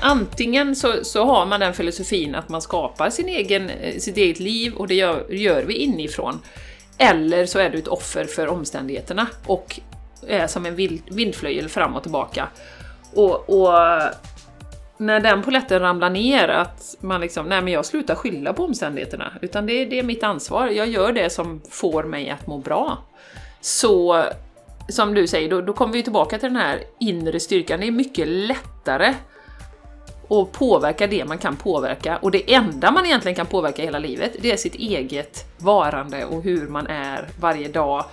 antingen så, så har man den filosofin att man skapar sin egen, eh, sitt eget liv och det gör, gör vi inifrån. Eller så är du ett offer för omständigheterna och är som en vild, vindflöjel fram och tillbaka. Och, och när den poletten ramlar ner, att man liksom, nej men jag slutar skylla på omständigheterna, utan det, det är mitt ansvar, jag gör det som får mig att må bra. Så, som du säger, då, då kommer vi tillbaka till den här inre styrkan, det är mycket lättare och påverka det man kan påverka, och det enda man egentligen kan påverka hela livet, det är sitt eget varande och hur man är varje dag,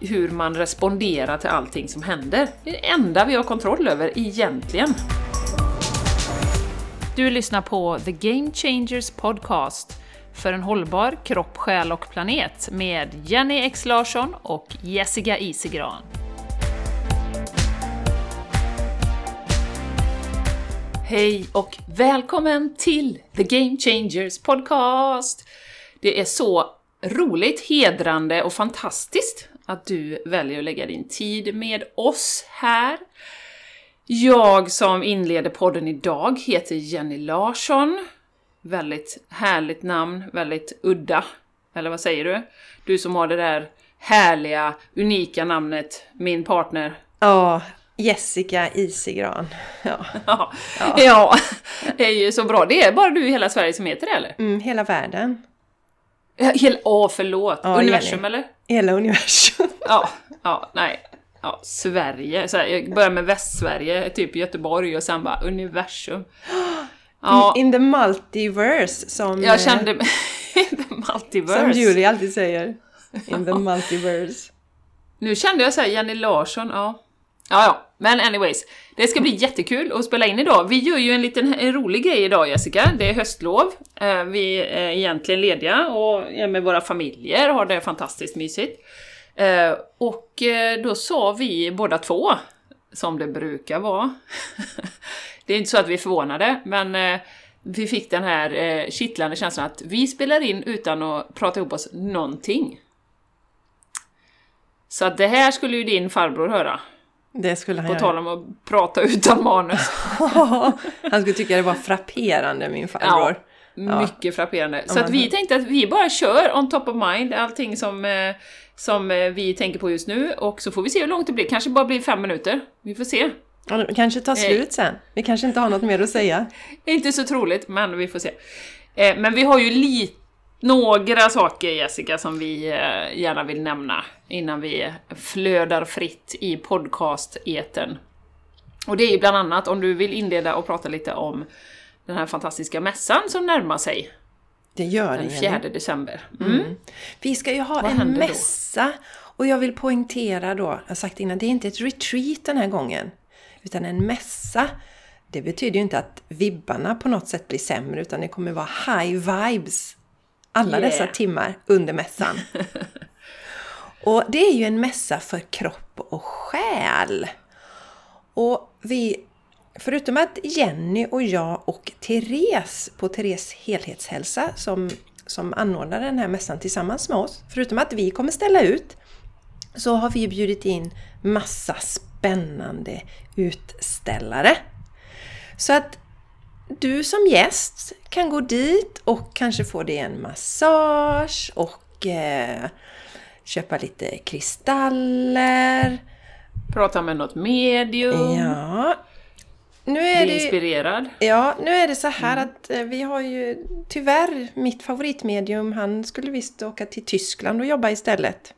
hur man responderar till allting som händer. Det är det enda vi har kontroll över, egentligen. Du lyssnar på The Game Changers Podcast för en hållbar kropp, själ och planet med Jenny X Larsson och Jessica Isigran. Hej och välkommen till The Game Changers Podcast! Det är så roligt, hedrande och fantastiskt att du väljer att lägga din tid med oss här. Jag som inleder podden idag heter Jenny Larsson. Väldigt härligt namn, väldigt udda. Eller vad säger du? Du som har det där härliga, unika namnet, min partner. Ja, Jessica Isigran. Ja. Ja, ja. det är ju så bra. Det är bara du i hela Sverige som heter det eller? Mm, hela världen. Hela, åh, förlåt! Ja, Universum eller? Hela universum. Ja, ja, nej. Ja, Sverige. Så här, jag börjar med Västsverige, typ Göteborg och sen bara universum. Ja, In the multiverse som, jag eh, kände mig... The multiverse. som Julie alltid säger. In the multiverse. Nu kände jag såhär, Jenny Larsson, ja. Ja, ja. Men anyways, det ska bli jättekul att spela in idag. Vi gör ju en liten en rolig grej idag Jessica, det är höstlov. Eh, vi är egentligen lediga och är med våra familjer, har det fantastiskt mysigt. Eh, och eh, då sa vi båda två, som det brukar vara. Det är inte så att vi är förvånade, men vi fick den här eh, kittlande känslan att vi spelar in utan att prata ihop oss någonting. Så att det här skulle ju din farbror höra. Det skulle han På tal om att prata utan manus. han skulle tycka det var frapperande, min farbror. Ja. Mycket frapperande. Så Ja, att vi tänkte att vi bara kör on top of mind, allting som, eh, som eh, vi tänker på just nu. Och så får vi se hur långt det blir. Kanske bara blir fem minuter. Vi får se. Ja, det kanske tar slut sen. Vi kanske inte har något mer att säga. Inte så troligt, men vi får se. Eh, Men vi har ju lite några saker Jessica som vi eh, gärna vill nämna innan vi flödar fritt i podcast-eten. Och det är ju bland annat om du vill inleda och prata lite om den här fantastiska mässan som närmar sig Det gör den det, 4 Jenny. december. Mm. Vi ska ju ha Vad en händer då? mässa. Och jag vill poängtera då, jag har sagt innan, det är inte ett retreat den här gången. Utan en mässa. Det betyder ju inte att vibbarna på något sätt blir sämre, utan det kommer vara high vibes alla Yeah. dessa timmar under mässan. och det är ju en mässa för kropp och själ. Och vi, förutom att Jenny och jag och Therese på Therese helhetshälsa som, som anordnar den här mässan tillsammans med oss, förutom att vi kommer ställa ut, så har vi bjudit in massa spännande utställare. Så att du som gäst kan gå dit och kanske få dig en massage och eh, köpa lite kristaller. Prata med något medium, Ja. Nu är bli det, inspirerad. ja, nu är det så här att eh, vi har ju tyvärr mitt favoritmedium, han skulle visst åka till Tyskland och jobba istället.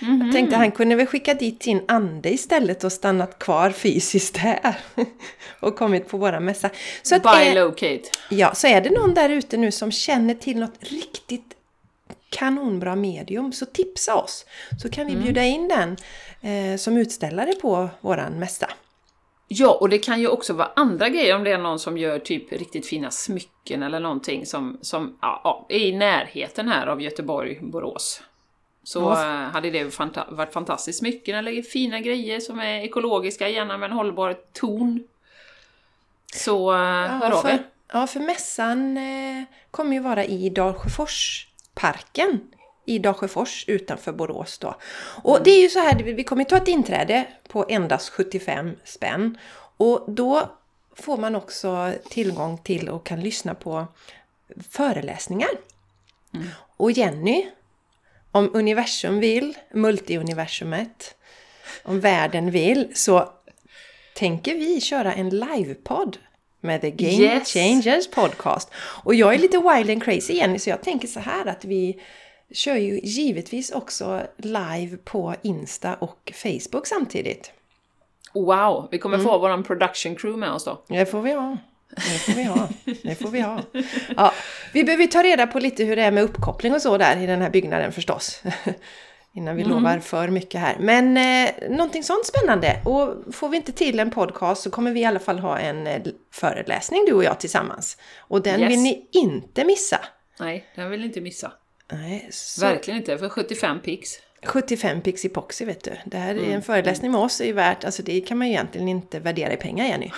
Jag tänkte han kunde väl skicka dit sin ande istället och stannat kvar fysiskt här. och kommit på våra mässa. Så att är, Bilocate. ja, så är det någon där ute nu som känner till något riktigt kanonbra medium så tipsa oss. Så kan vi bjuda in den eh, som utställare på våran mässa. Ja, och det kan ju också vara andra grejer om det är någon som gör typ riktigt fina smycken eller någonting som, som ja, är i närheten här av Göteborg, Borås. Så Ja. eh, hade det fanta- varit fantastiskt smycken eller fina grejer som är ekologiska, gärna med en hållbar ton. Så eh, hör av er. ja, för mässan eh, kommer ju vara i Dalsjöforsparken i Dalsjöfors utanför Borås då. Och det är ju så här, vi kommer ta ett inträde på endast 75 spänn. Och då får man också tillgång till och kan lyssna på föreläsningar. Och Jenny, om universum vill, multiuniversumet, om världen vill, så tänker vi köra en livepodd med The Game Yes. Changers Podcast. Och jag är lite wild and crazy Jenny, så jag tänker så här att vi kör ju givetvis också live på Insta och Facebook samtidigt. Wow, vi kommer Mm. få våran production crew med oss då. Det får vi ha. Det får vi ha. Det får vi ha. Ja, vi behöver ta reda på lite hur det är med uppkoppling och så där i den här byggnaden förstås. Innan vi lovar för mycket här. Men eh, någonting sånt spännande. Och får vi inte till en podcast så kommer vi i alla fall ha en eh, föreläsning du och jag tillsammans. Och den Yes. vill ni inte missa. Nej, den vill ni inte missa. Nej, så Verkligen inte, för 75 pix. 75 pix epoxy vet du. Det här är Mm. en föreläsning med oss är ju värt, alltså det kan man ju egentligen inte värdera i pengar Jenny.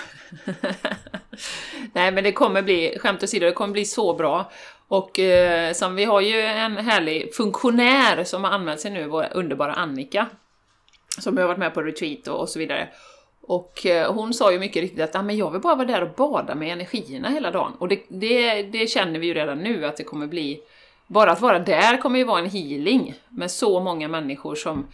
Nej, men det kommer bli, skämt åsido, det kommer bli så bra. Och eh, som vi har ju en härlig funktionär som har anmält sig nu, vår underbara Annika. Som har varit med på retreat och, och så vidare. Och eh, hon sa ju mycket riktigt att ah, men jag vill bara vara där och bada med energierna hela dagen. Och det, det, det känner vi ju redan nu att det kommer bli. Bara att vara där kommer ju vara en healing med så många människor som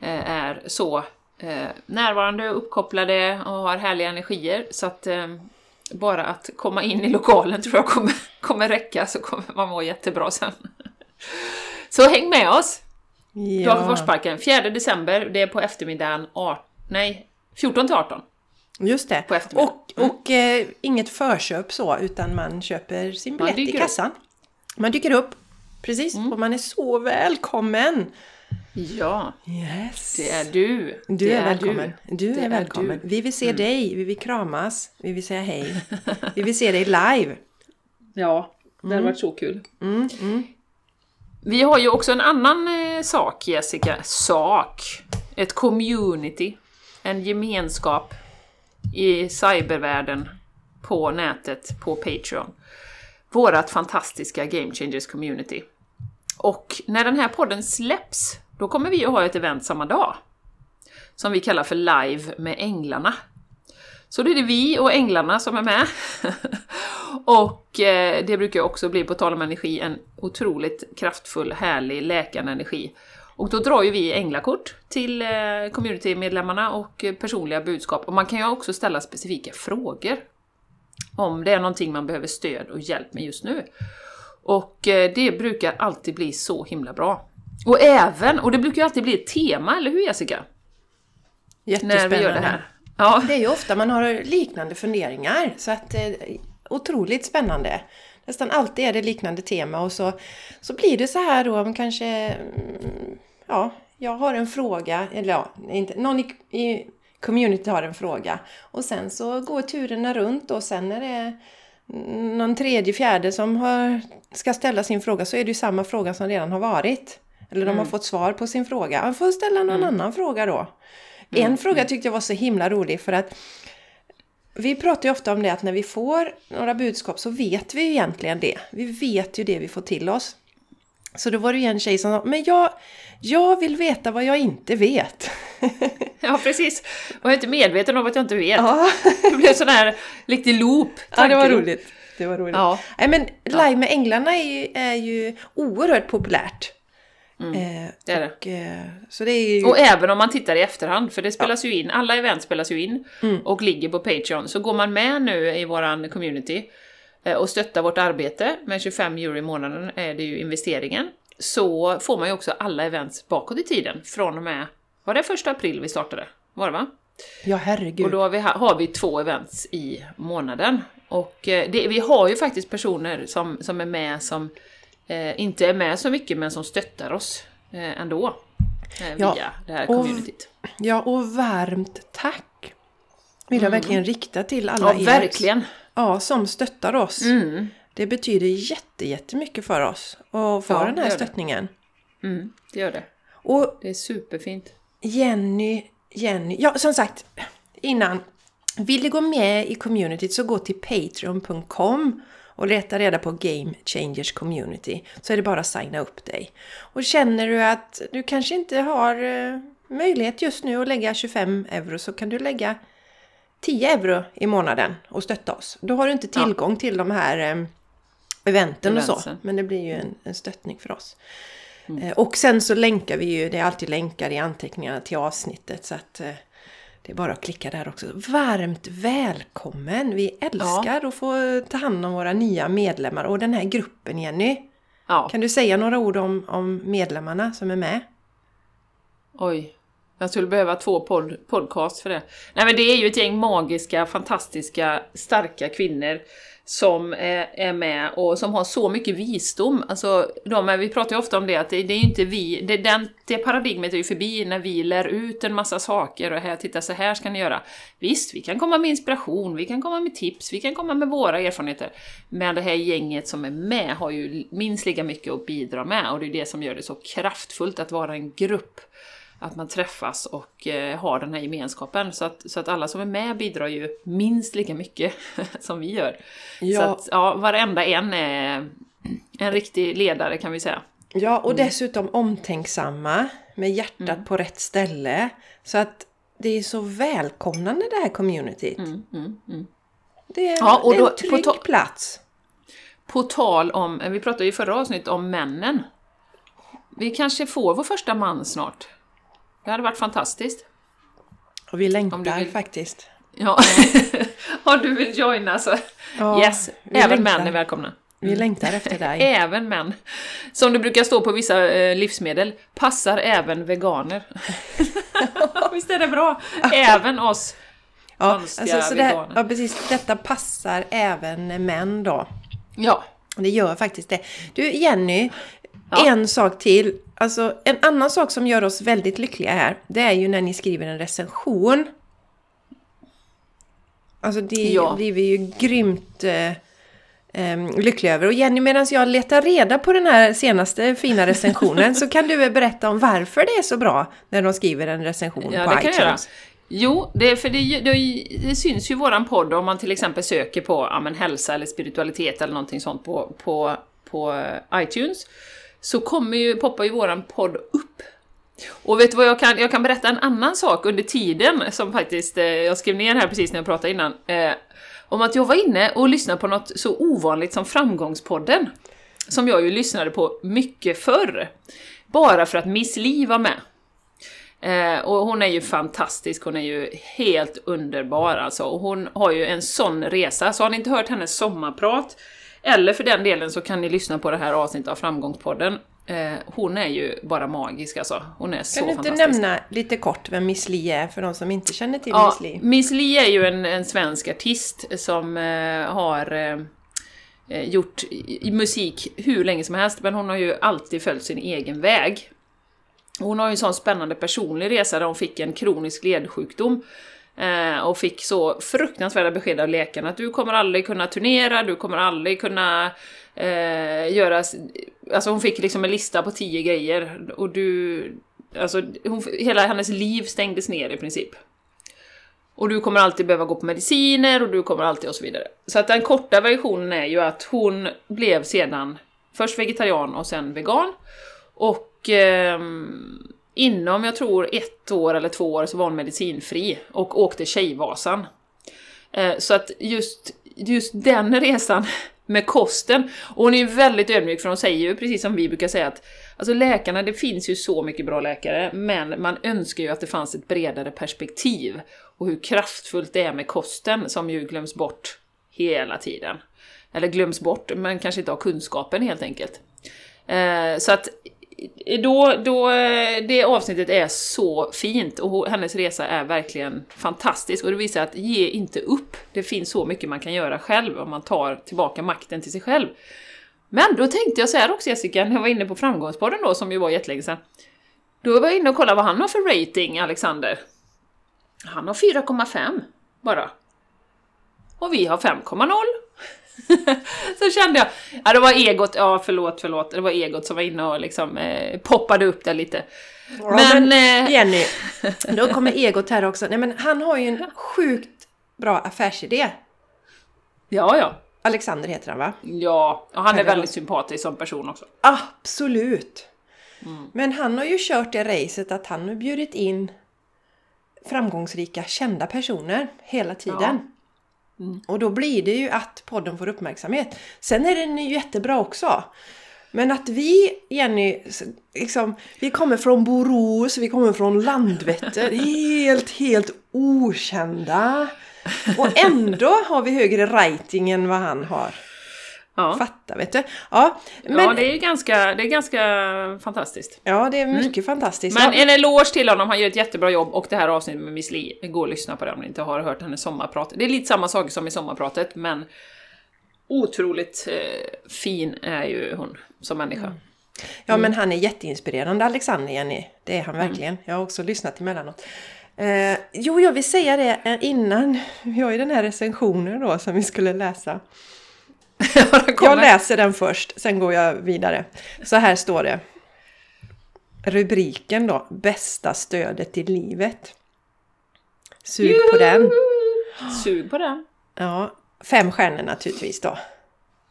eh, är så eh, närvarande, uppkopplade och har härliga energier. Så att eh, bara att komma in i lokalen tror jag kommer, kommer räcka så kommer man må jättebra sen. Så häng med oss! Dagerforsparken, 4 december, det är på eftermiddagen, 18, nej, 14 till 18. Just det. På eftermiddagen. Och, och eh, inget förköp så, utan man köper sin biljett i kassan. Man dyker upp, precis, och man är så välkommen! Ja, Yes! det är du. Du det är välkommen. Du, Det är är välkommen. du. Mm. Vi vill se dig, vi vill kramas, vi vill säga hej. vi vill se dig live. Ja, det hade varit så kul. Mm, mm. Vi har ju också en annan eh, sak, Jessica. Sak. Ett community. En gemenskap i cybervärlden på nätet, på Patreon. Vårat fantastiska Game Changers community. Och när den här podden släpps, då kommer vi att ha ett event samma dag. Som vi kallar för Live med Änglarna. Så då är det vi och änglarna som är med. och eh, det brukar också bli, på tal om energi, en otroligt kraftfull, härlig, läkande energi. Och då drar ju vi änglakort till eh, communitymedlemmarna och personliga budskap. Och man kan ju också ställa specifika frågor. Om det är någonting man behöver stöd och hjälp med just nu. Och eh, det brukar alltid bli så himla bra. Och även, och det brukar ju alltid bli ett tema, eller hur Jessica? När Jättespännande. vi gör det här. Ja, Det är ju ofta man har liknande funderingar, så att eh, otroligt spännande. Nästan alltid är det liknande tema och så, så blir det så här då, om kanske, mm, ja, jag har en fråga, eller ja, inte, någon i, i community har en fråga och sen så går turerna runt och sen är det någon tredje, fjärde som har, ska ställa sin fråga så är det ju samma fråga som redan har varit. Eller de har fått svar på sin fråga. Man får ställa någon annan fråga då. En fråga tyckte jag var så himla rolig för att vi pratar ju ofta om det att när vi får några budskap så vet vi ju egentligen det. Vi vet ju det vi får till oss. Så då var det ju en tjej som sa, men jag, jag vill veta vad jag inte vet. ja precis. Och jag är inte medveten om att jag inte vet. Ja, Det blev sån här riktig loop. ja det var roligt. Det var roligt. Ja. Nej, men Live med Änglarna är ju, är ju oerhört populärt. eh, Mm, det är det. och, eh, så det är ju... Och även om man tittar i efterhand, för det spelas ju in, alla event spelas ju in Mm. och ligger på Patreon. Så går man med nu i våran community eh, och stöttar vårt arbete med 25 euro i månaden är det ju investeringen. Så får man ju också alla events bakåt i tiden från och med, var det första april vi startade? Var det va? ja, herregud. Och då har vi, har vi två events i månaden. Och eh, det, vi har ju faktiskt personer som, som är med som eh, inte är med så mycket men som stöttar oss eh, ändå. Eh, Ja, via det här och- communityt. Ja, och varmt tack! Vill jag verkligen rikta till alla Mm. Ja, er verkligen. Ja, som stöttar oss. Mm, Det betyder jätte, jättemycket för oss att få Ja, den här gör det. stöttningen. mm, det gör det. Och Det är superfint. Jenny, Jenny, ja som sagt innan. Vill du gå med i communityt så gå till patreon.com och leta reda på Game Changers Community. Så är det bara att signa upp dig. Och känner du att du kanske inte har eh, möjlighet just nu att lägga 25 euro så kan du lägga 10 euro i månaden och stötta oss. Då har du inte tillgång till de här eh, eventen och så. Men det blir ju en, en stöttning för oss. Eh, och sen så länkar vi ju, det är alltid länkar i anteckningarna till avsnittet så att eh, det är bara att klicka där också. Varmt välkommen! Vi älskar att få ta hand om våra nya medlemmar och den här gruppen Jenny. Ja, Kan du säga några ord om, om medlemmarna som är med? oj. Jag skulle behöva två pod podcast för det. Nej men det är ju ett gäng magiska, fantastiska, starka kvinnor som är, med och som har så mycket visdom. Alltså, de är, vi pratar ju ofta om det, att det, det är ju inte vi, det, den, det paradigmet är ju förbi när vi lär ut en massa saker och här, titta så här ska ni göra. Visst, vi kan komma med inspiration, vi kan komma med tips, vi kan komma med våra erfarenheter. Men det här gänget som är med har ju minst lika mycket att bidra med och det är det som gör det så kraftfullt att vara en grupp att man träffas och eh, har den här gemenskapen. Så att, så att alla som är med bidrar ju minst lika mycket som vi gör. Ja. Så att ja, varenda en är en riktig ledare kan vi säga. Ja, och dessutom omtänksamma med hjärtat på rätt ställe. Så att det är så välkomnande det här communityt. Mm, mm, mm. Det är, Ja, och det är en på trygg to- plats. På tal om, vi pratade ju i förra avsnittet om männen. Vi kanske får vår första man snart. Det hade varit fantastiskt. Och vi Om längtar du vill- faktiskt. Ja, om du vill joina så Ja, yes, även längtar. män är välkomna. Vi längtar efter dig. Även män. Som det brukar stå på vissa eh, livsmedel, passar även veganer. Visst är det bra? Även oss Ja, konstiga alltså, så det, veganer. ja, precis. Detta passar även män då. Ja, Det gör faktiskt det. Du Jenny, Ja. en sak till. Alltså en annan sak som gör oss väldigt lyckliga här, det är ju när ni skriver en recension. Alltså det Ja. blir vi ju grymt eh, eh, lyckliga över. Och Jenny, medan jag letar reda på den här senaste fina recensionen så kan du väl berätta om varför det är så bra när de skriver en recension ja på det kan jag göra. iTunes. Jo, det, för det, det, det syns ju i våran podd om man till exempel söker på ja, men hälsa eller spiritualitet eller någonting sånt på, på, på eh, iTunes. Så kommer ju, poppar ju våran podd upp. Och vet du vad jag kan, jag kan berätta en annan sak under tiden som faktiskt, eh, jag skrev ner här precis när jag pratade innan. Eh, om att jag var inne och lyssnade på något så ovanligt som Framgångspodden. Som jag ju lyssnade på mycket förr. Bara för att Miss Li var med. Eh, och hon är ju fantastisk, hon är ju helt underbar alltså. Och hon har ju en sån resa, så har ni inte hört hennes sommarprat, eller för den delen så kan ni lyssna på det här avsnittet av Framgångspodden. Eh, hon är ju bara magisk alltså. Hon är så Kan du inte fantastisk. nämna lite kort vem Miss Li är för de som inte känner till Ja, Miss Li? Miss Li är ju en, en svensk artist som eh, har eh, gjort i, i musik hur länge som helst, men hon har ju alltid följt sin egen väg. Hon har ju en sån spännande personlig resa där hon fick en kronisk ledsjukdom Eh, och fick så fruktansvärda besked av läkarna att du kommer aldrig kunna turnera, du kommer aldrig kunna eh, göra... Alltså hon fick liksom en lista på tio grejer och du... Alltså hon, hela hennes liv stängdes ner i princip. Och du kommer alltid behöva gå på mediciner och du kommer alltid och så vidare. Så att den korta versionen är ju att hon blev sedan först vegetarian och sen vegan. Och Eh, inom, jag tror, ett år eller två år så var hon medicinfri och åkte Tjejvasan. Eh, så att just, just den resan med kosten, och hon är ju väldigt ödmjuk för hon säger ju precis som vi brukar säga att Alltså läkarna, det finns ju så mycket bra läkare, men man önskar ju att det fanns ett bredare perspektiv. Och hur kraftfullt det är med kosten, som ju glöms bort hela tiden. Eller glöms bort, men kanske inte har kunskapen helt enkelt. Eh, så att då, då, eh, det avsnittet är så fint och hennes resa är verkligen fantastisk och det visar att ge inte upp. Det finns så mycket man kan göra själv om man tar tillbaka makten till sig själv. Men då tänkte jag så här också Jessica, när jag var inne på Framgångspodden då, som ju var jättelänge sedan. Då var jag inne och kollade vad han har för rating, Alexander. Han har 4,5 bara. Och vi har 5,0. så kände jag, ja det var egot, ja förlåt, förlåt, det var egot som var inne och liksom eh, poppade upp där lite. Ja, men, eh, Jenny, då kommer egot här också. Nej, men han har ju en sjukt bra affärsidé. Ja, ja. Alexander heter han va? Ja, och han är Eller väldigt sympatisk som person också. Absolut! Mm. Men han har ju kört det racet att han har bjudit in framgångsrika, kända personer hela tiden. Ja. Mm. Och då blir det ju att podden får uppmärksamhet. Sen är den ju jättebra också. Men att vi, Jenny, liksom, vi kommer från Borås, vi kommer från Landvetter, helt, helt okända. Och ändå har vi högre rating än vad han har. Ja. Fatta, vet du. Ja, men, ja, det är ganska, det är ganska fantastiskt. ja det är mycket fantastiskt. Men ja, en eloge till honom, han gör ett jättebra jobb och det här avsnittet med Miss Li, gå och lyssna på det om ni inte har hört hennes sommarprat. Det är lite samma sak som i sommarpratet, men otroligt eh, fin är ju hon som människa. ja, men han är jätteinspirerande, Alexander, Jenny. Det är han verkligen. Jag har också lyssnat emellanåt. Eh, jo, jag vill säga det eh, innan. Vi har ju den här recensionen då som vi skulle läsa. Jag läser den först, sen går jag vidare. Så här står det. Rubriken då, Bästa stödet i livet. Sug på den. Sug på den. Ja, fem stjärnor naturligtvis då.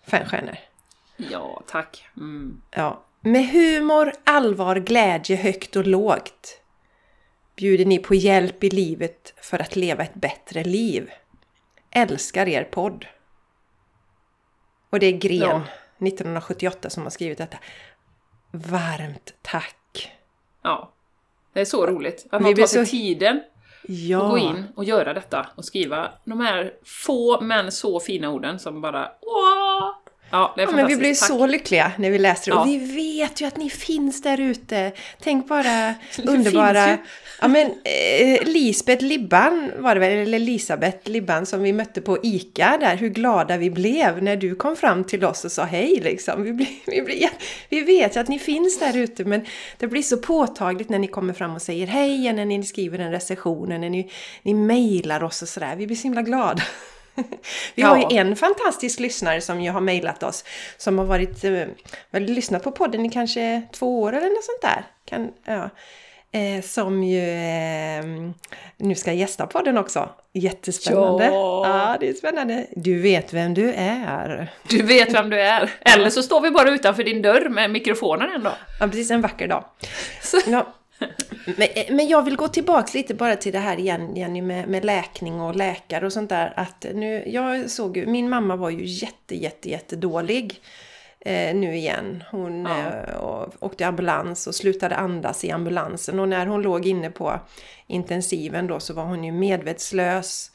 Fem stjärnor. Ja, tack. Mm. Ja. Med humor, allvar, glädje högt och lågt bjuder ni på hjälp i livet för att leva ett bättre liv. Älskar er podd. Och det är Gren, Ja. 1978, som har skrivit detta. Varmt tack! Ja. Det är så roligt att man tar sig så- tiden Ja, att gå in och göra detta och skriva de här få men så fina orden som bara åh! Ja, det är Ja, men vi blir Tack. så lyckliga när vi läser det. Och Ja. vi vet ju att ni finns där ute. Tänk bara underbara... Ja men eh, Lisbeth Libban var det väl, eller Elisabeth Libban som vi mötte på ICA där. Hur glada vi blev när du kom fram till oss och sa hej liksom. Vi, blir, vi, blir, vi vet ju att ni finns där ute men det blir så påtagligt när ni kommer fram och säger hej, när ni skriver en recension, när ni, ni mejlar oss och sådär. Vi blir så himla glada. Vi har Ja. ju en fantastisk lyssnare som ju har mejlat oss som har varit, eh, lyssnat på podden i kanske två år eller något sånt där. Kan, ja. eh, som ju eh, nu ska gästa podden också. Jättespännande! Ja. ja, det är spännande. Du vet vem du är. Du vet vem du är. Eller så står vi bara utanför din dörr med mikrofonen en dag. Ja, precis. En vacker dag. Ja. Men, eh, men jag vill gå tillbaks lite bara till det här igen, Jenny, med, med läkning och läkare och sånt där. Att nu, jag såg ju, min mamma var ju jätte, jätte, jätte dålig eh, nu igen. Hon Ja. eh, och, åkte ambulans och slutade andas i ambulansen. Och när hon låg inne på intensiven då så var hon ju medvetslös.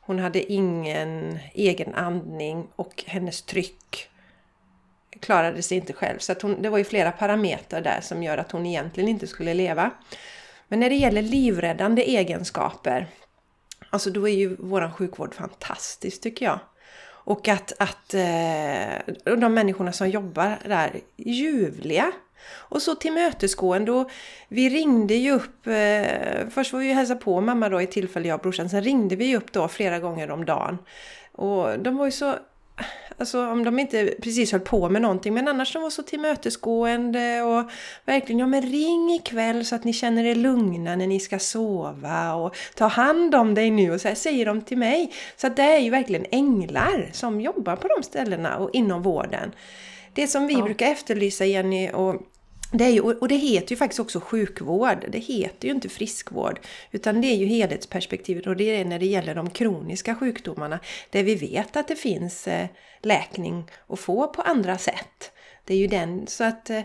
Hon hade ingen egen andning och hennes tryck klarade sig inte själv. Så att hon, det var ju flera parametrar där som gör att hon egentligen inte skulle leva. Men när det gäller livräddande egenskaper, alltså då är ju våran sjukvård fantastisk tycker jag. Och att, att eh, de människorna som jobbar där ljuvliga. Och så tillmötesgående. Och vi ringde ju upp, eh, först var vi ju hälsa på mamma då i tillfälle jag och brorsan, sen ringde vi upp då flera gånger om dagen. Och de var ju så Alltså om de inte precis höll på med någonting men annars de var så tillmötesgående och verkligen, ja men ring ikväll så att ni känner er lugna när ni ska sova och ta hand om dig nu och så här säger de till mig. Så att det är ju verkligen änglar som jobbar på de ställena och inom vården. Det som vi Ja. brukar efterlysa Jenny och det är ju, och det heter ju faktiskt också sjukvård. Det heter ju inte friskvård. Utan det är ju helhetsperspektivet och det är när det gäller de kroniska sjukdomarna. Där vi vet att det finns eh, läkning att få på andra sätt. Det är ju den, så att eh,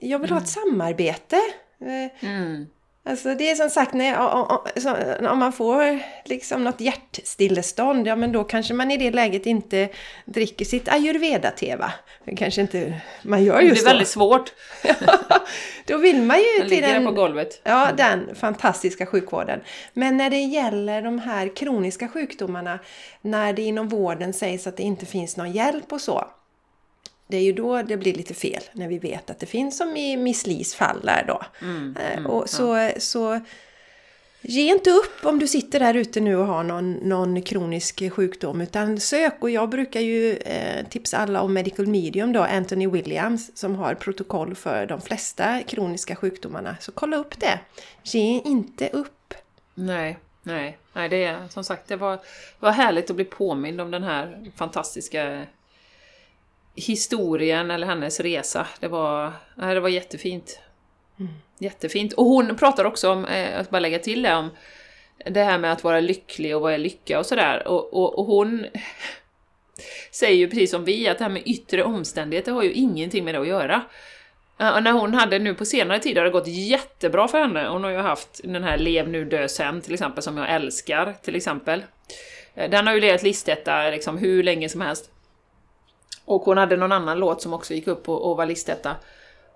jag vill ha ett samarbete. Eh, Mm. Alltså det är som sagt, när, om, om- så- om man får liksom något hjärtstillestånd, ja men då kanske man i det läget inte dricker sitt ayurveda-te va? Det kanske inte man gör Det just är väldigt så. svårt. Då vill man ju Den till där på den, golvet. ja, den fantastiska sjukvården. Men när det gäller de här kroniska sjukdomarna, när det inom vården sägs att det inte finns någon hjälp och så, det är ju då det blir lite fel, när vi vet att det finns som i Miss Lis fall där då. Mm, Eh, mm, och så, så ge inte upp om du sitter där ute nu och har någon, någon kronisk sjukdom utan sök och jag brukar ju eh, tipsa alla om Medical Medium då, Anthony Williams som har protokoll för de flesta kroniska sjukdomarna. Så kolla upp det! Ge inte upp! Nej, nej, nej, det är som sagt, det var, var härligt att bli påmind om den här fantastiska historien eller hennes resa. Det var, nej, det var jättefint. Jättefint. Och hon pratar också om, eh, att bara lägga till det, om det här med att vara lycklig och vad är lycka och sådär. Och, och, och hon säger ju precis som vi att det här med yttre omständigheter har ju ingenting med det att göra. Och när hon hade nu på senare tid har det gått jättebra för henne. Hon har ju haft den här Lev nu dö sen till exempel, som jag älskar till exempel. Den har ju legat listetta liksom hur länge som helst. Och hon hade någon annan låt som också gick upp och, och var listetta.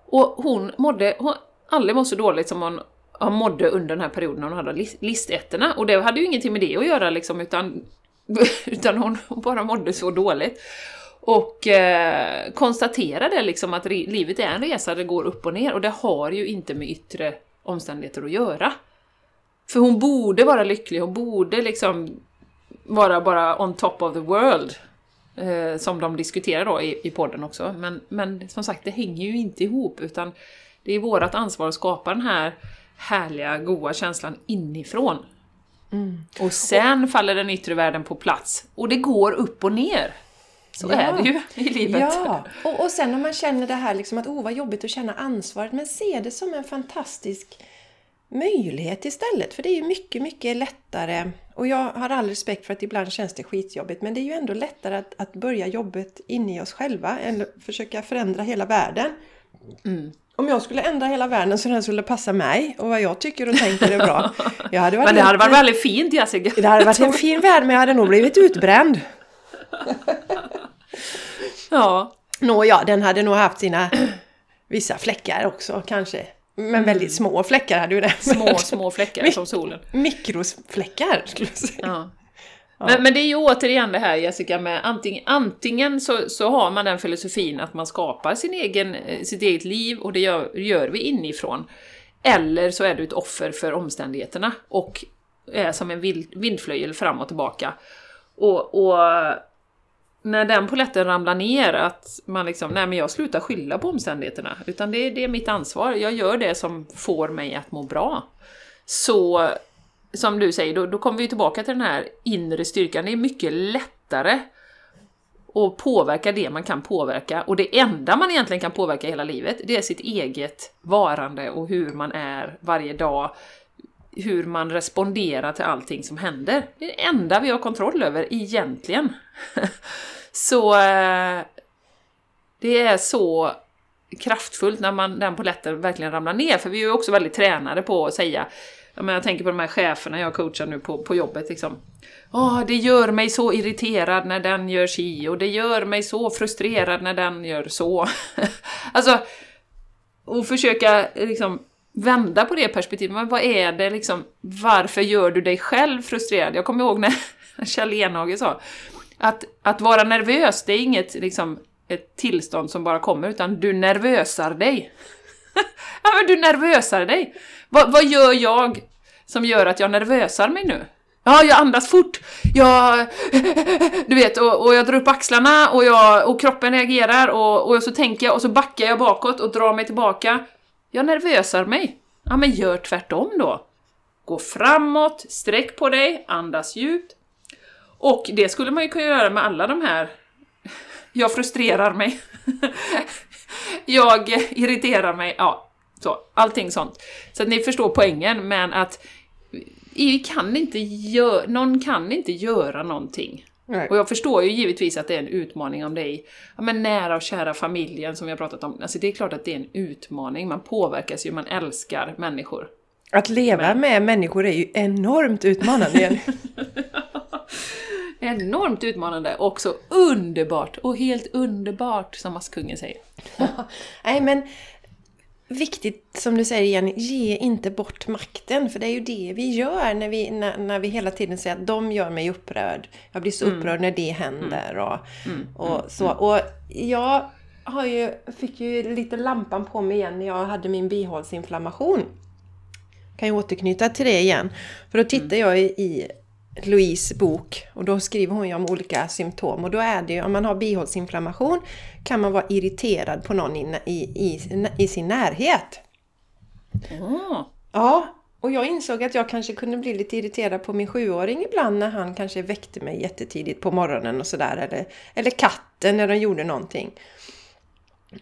Och hon mådde, hon aldrig mått så dåligt som hon hon mådde under den här perioden hon hade listettorna. Och det hade ju ingenting med det att göra liksom, utan, utan hon bara mådde så dåligt. Och eh, konstaterade liksom att livet är en resa, det går upp och ner, och det har ju inte med yttre omständigheter att göra. För hon borde vara lycklig, hon borde liksom vara bara on top of the world. Eh, som de diskuterar då i, i podden också. Men, men som sagt, det hänger ju inte ihop, utan det är vårt ansvar att skapa den här härliga, goa känslan inifrån. Mm. Och sen och, faller den yttre världen på plats. Och det går upp och ner. Så ja. är det ju i livet. Ja, och, och sen när man känner det här liksom att oh vad jobbigt att känna ansvaret, men se det som en fantastisk möjlighet istället. För det är ju mycket, mycket lättare. Och jag har all respekt för att ibland känns det skitjobbigt, men det är ju ändå lättare att, att börja jobbet inne i oss själva än att försöka förändra hela världen. Mm. Om jag skulle ändra hela världen så den skulle passa mig och vad jag tycker och tänker är bra. Jag hade varit men det hade varit väldigt fint Jessica. Det hade varit en fin värld men jag hade nog blivit utbränd. ja. Nåja, den hade nog haft sina vissa fläckar också kanske. Men mm. väldigt små fläckar hade ju den. Små, små fläckar som solen. Mikrofläckar skulle jag säga. Ja. Ja. Men, men, det är ju återigen det här Jessica med antingen, antingen så, så har man den filosofin att man skapar sin egen, eh, sitt eget liv och det gör, gör vi inifrån. Eller så är du ett offer för omständigheterna och är som en vind, vindflöjel fram och tillbaka. Och, och när den poletten ramlar ner, att man liksom, nej men jag slutar skylla på omständigheterna, utan det, det är mitt ansvar, jag gör det som får mig att må bra. Så som du säger, då, då kommer vi tillbaka till den här inre styrkan. Det är mycket lättare att påverka det man kan påverka. Och det enda man egentligen kan påverka hela livet, det är sitt eget varande och hur man är varje dag. Hur man responderar till allting som händer. Det är det enda vi har kontroll över, egentligen. så eh, det är så kraftfullt när man, den polletten verkligen ramlar ner, för vi är ju också väldigt tränade på att säga men jag tänker på de här cheferna jag coachar nu på, på jobbet. Liksom. Åh, det gör mig så irriterad när den gör si och det gör mig så frustrerad när den gör så. alltså, och försöka liksom vända på det perspektivet. Men vad är det liksom, varför gör du dig själv frustrerad? Jag kommer ihåg när Kjell Enhage sa att, att vara nervös, det är inget liksom, ett tillstånd som bara kommer, utan du nervösar dig. ja, men du nervösar dig. Va, vad gör jag som gör att jag nervösar mig nu? Ja, jag andas fort, jag... Du vet, och, och jag drar upp axlarna och, jag, och kroppen reagerar och, och så tänker jag och så backar jag bakåt och drar mig tillbaka. Jag nervösar mig. Ja, men gör tvärtom då. Gå framåt, sträck på dig, andas djupt. Och det skulle man ju kunna göra med alla de här... Jag frustrerar mig. jag irriterar mig. Ja, så, allting sånt. Så att ni förstår poängen, men att kan inte gör, någon kan inte göra någonting. Nej. Och jag förstår ju givetvis att det är en utmaning om det är ja, men nära och kära familjen som vi har pratat om. Alltså det är klart att det är en utmaning, man påverkas ju, man älskar människor. Att leva men... med människor är ju enormt utmanande. enormt utmanande och så underbart och helt underbart som Askungen säger. Nej men viktigt som du säger igen, ge inte bort makten. För det är ju det vi gör när vi, när, när vi hela tiden säger att de gör mig upprörd. Jag blir så mm. upprörd när det händer och, mm. och mm. så. Och jag har ju, fick ju lite lampan på mig igen när jag hade min bihålsinflammation. Kan ju återknyta till det igen. För då tittade jag i Louise bok och då skriver hon ju om olika symptom och då är det ju om man har bihålsinflammation kan man vara irriterad på någon i, i, i, i sin närhet. Mm. Ja, och jag insåg att jag kanske kunde bli lite irriterad på min sjuåring ibland när han kanske väckte mig jättetidigt på morgonen och sådär. Eller, eller katten när de gjorde någonting.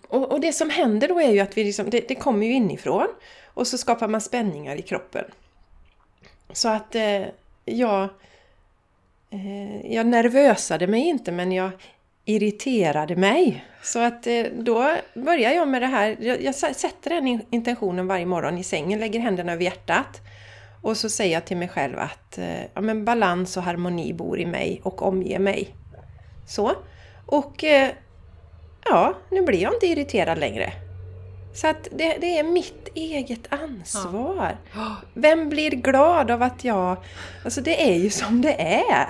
Och, och, det som händer då är ju att vi liksom, det, det kommer ju inifrån och så skapar man spänningar i kroppen. Så att eh, jag, eh, jag nervösade mig inte men jag irriterade mig. Så att eh, då börjar jag med det här. Jag, jag sätter den intentionen varje morgon i sängen, lägger händerna över hjärtat. Och så säger jag till mig själv att eh, ja, men balans och harmoni bor i mig och omger mig. Så. Och eh, ja, nu blir jag inte irriterad längre. Så att det, det är mitt eget ansvar. Ja. Vem blir glad av att jag... Alltså det är ju som det är.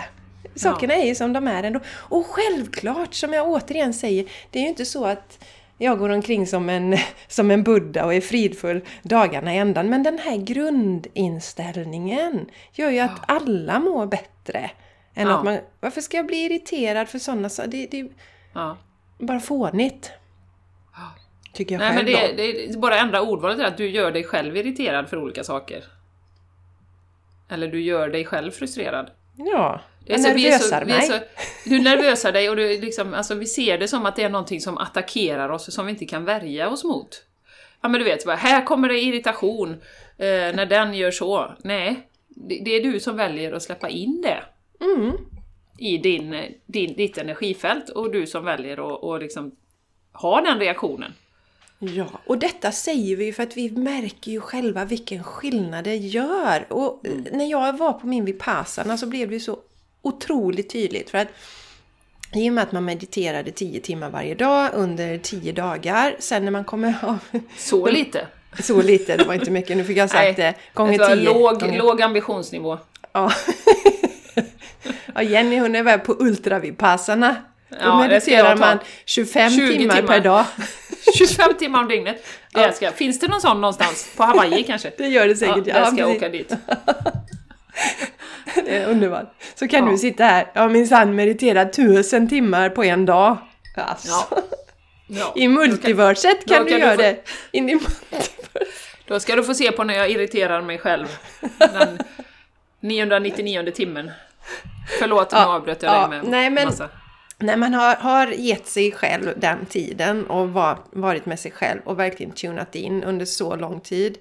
Sakerna ja. är ju som de är ändå. Och självklart, som jag återigen säger, det är ju inte så att jag går omkring som en, som en buddha och är fridfull dagarna i ändan. Men den här grundinställningen gör ju att alla mår bättre. Än ja. att man, varför ska jag bli irriterad för sådana saker? Det, det är ja. bara fånigt. Tycker jag Nej, själv men det, det är bara ändra ordvalet är att du gör dig själv irriterad för olika saker. Eller du gör dig själv frustrerad. Ja, jag alltså, nervösar så, mig. Så, du nervösar dig och du liksom, alltså, vi ser det som att det är någonting som attackerar oss som vi inte kan värja oss mot. Ja men du vet, här kommer det irritation eh, när den gör så. Nej, det, det, är du som väljer att släppa in det. Mm. I din, din, ditt energifält och du som väljer att och liksom ha den reaktionen. Ja, och detta säger vi för att vi märker ju själva vilken skillnad det gör. Och mm. när jag var på min Vipassana så blev det ju så otroligt tydligt. För att i och med att man mediterade 10 timmar varje dag under 10 dagar, sen när man kommer av... Så lite? Så lite, det var inte mycket. Nu fick jag sagt det gånger 10. Låg, gånger. låg ambitionsnivå. Ja. ja, Jenny hon är väl på ultravipassarna. Då ja, mediterar man 25 timmar, timmar, per dag. 25 timmar om dygnet. Det ska, finns det någon sån någonstans? På Hawaii kanske? Det gör det säkert, ja. ja ska jag åka dit. det är underbart. Så kan ja. du sitta här, ja minsann meditera tusen timmar på en dag. Alltså. Ja. Ja. I multiverset kan, kan, du göra få... det. In i Då ska du få se på när jag irriterar mig själv. Den 999 timmen. Förlåt, nu avbröt jag dig med nej, men, massa. När man har, har gett sig själv den tiden och var, varit med sig själv och verkligen tunat in under så lång tid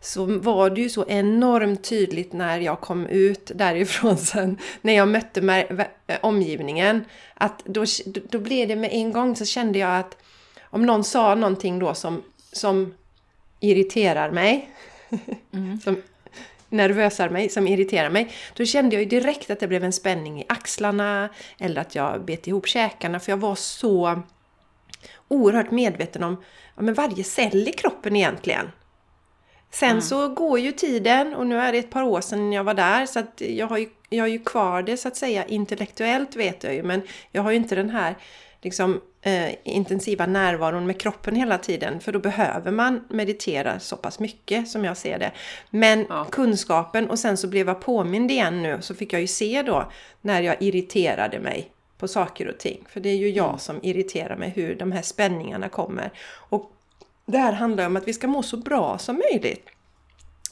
så var det ju så enormt tydligt när jag kom ut därifrån sen, när jag mötte omgivningen, att då, då blev det med en gång så kände jag att om någon sa någonting då som, som irriterar mig, mm. som nervösar mig, som irriterar mig, då kände jag ju direkt att det blev en spänning i axlarna eller att jag bet ihop käkarna för jag var så oerhört medveten om ja, men varje cell i kroppen egentligen. Sen mm. så går ju tiden och nu är det ett par år sedan jag var där så att jag har ju, jag har ju kvar det så att säga intellektuellt vet jag ju men jag har ju inte den här liksom, eh, intensiva närvaron med kroppen hela tiden för då behöver man meditera så pass mycket som jag ser det. Men ja. kunskapen och sen så blev jag påmind igen nu så fick jag ju se då när jag irriterade mig på saker och ting. För det är ju jag mm. som irriterar mig hur de här spänningarna kommer. Och det här handlar om att vi ska må så bra som möjligt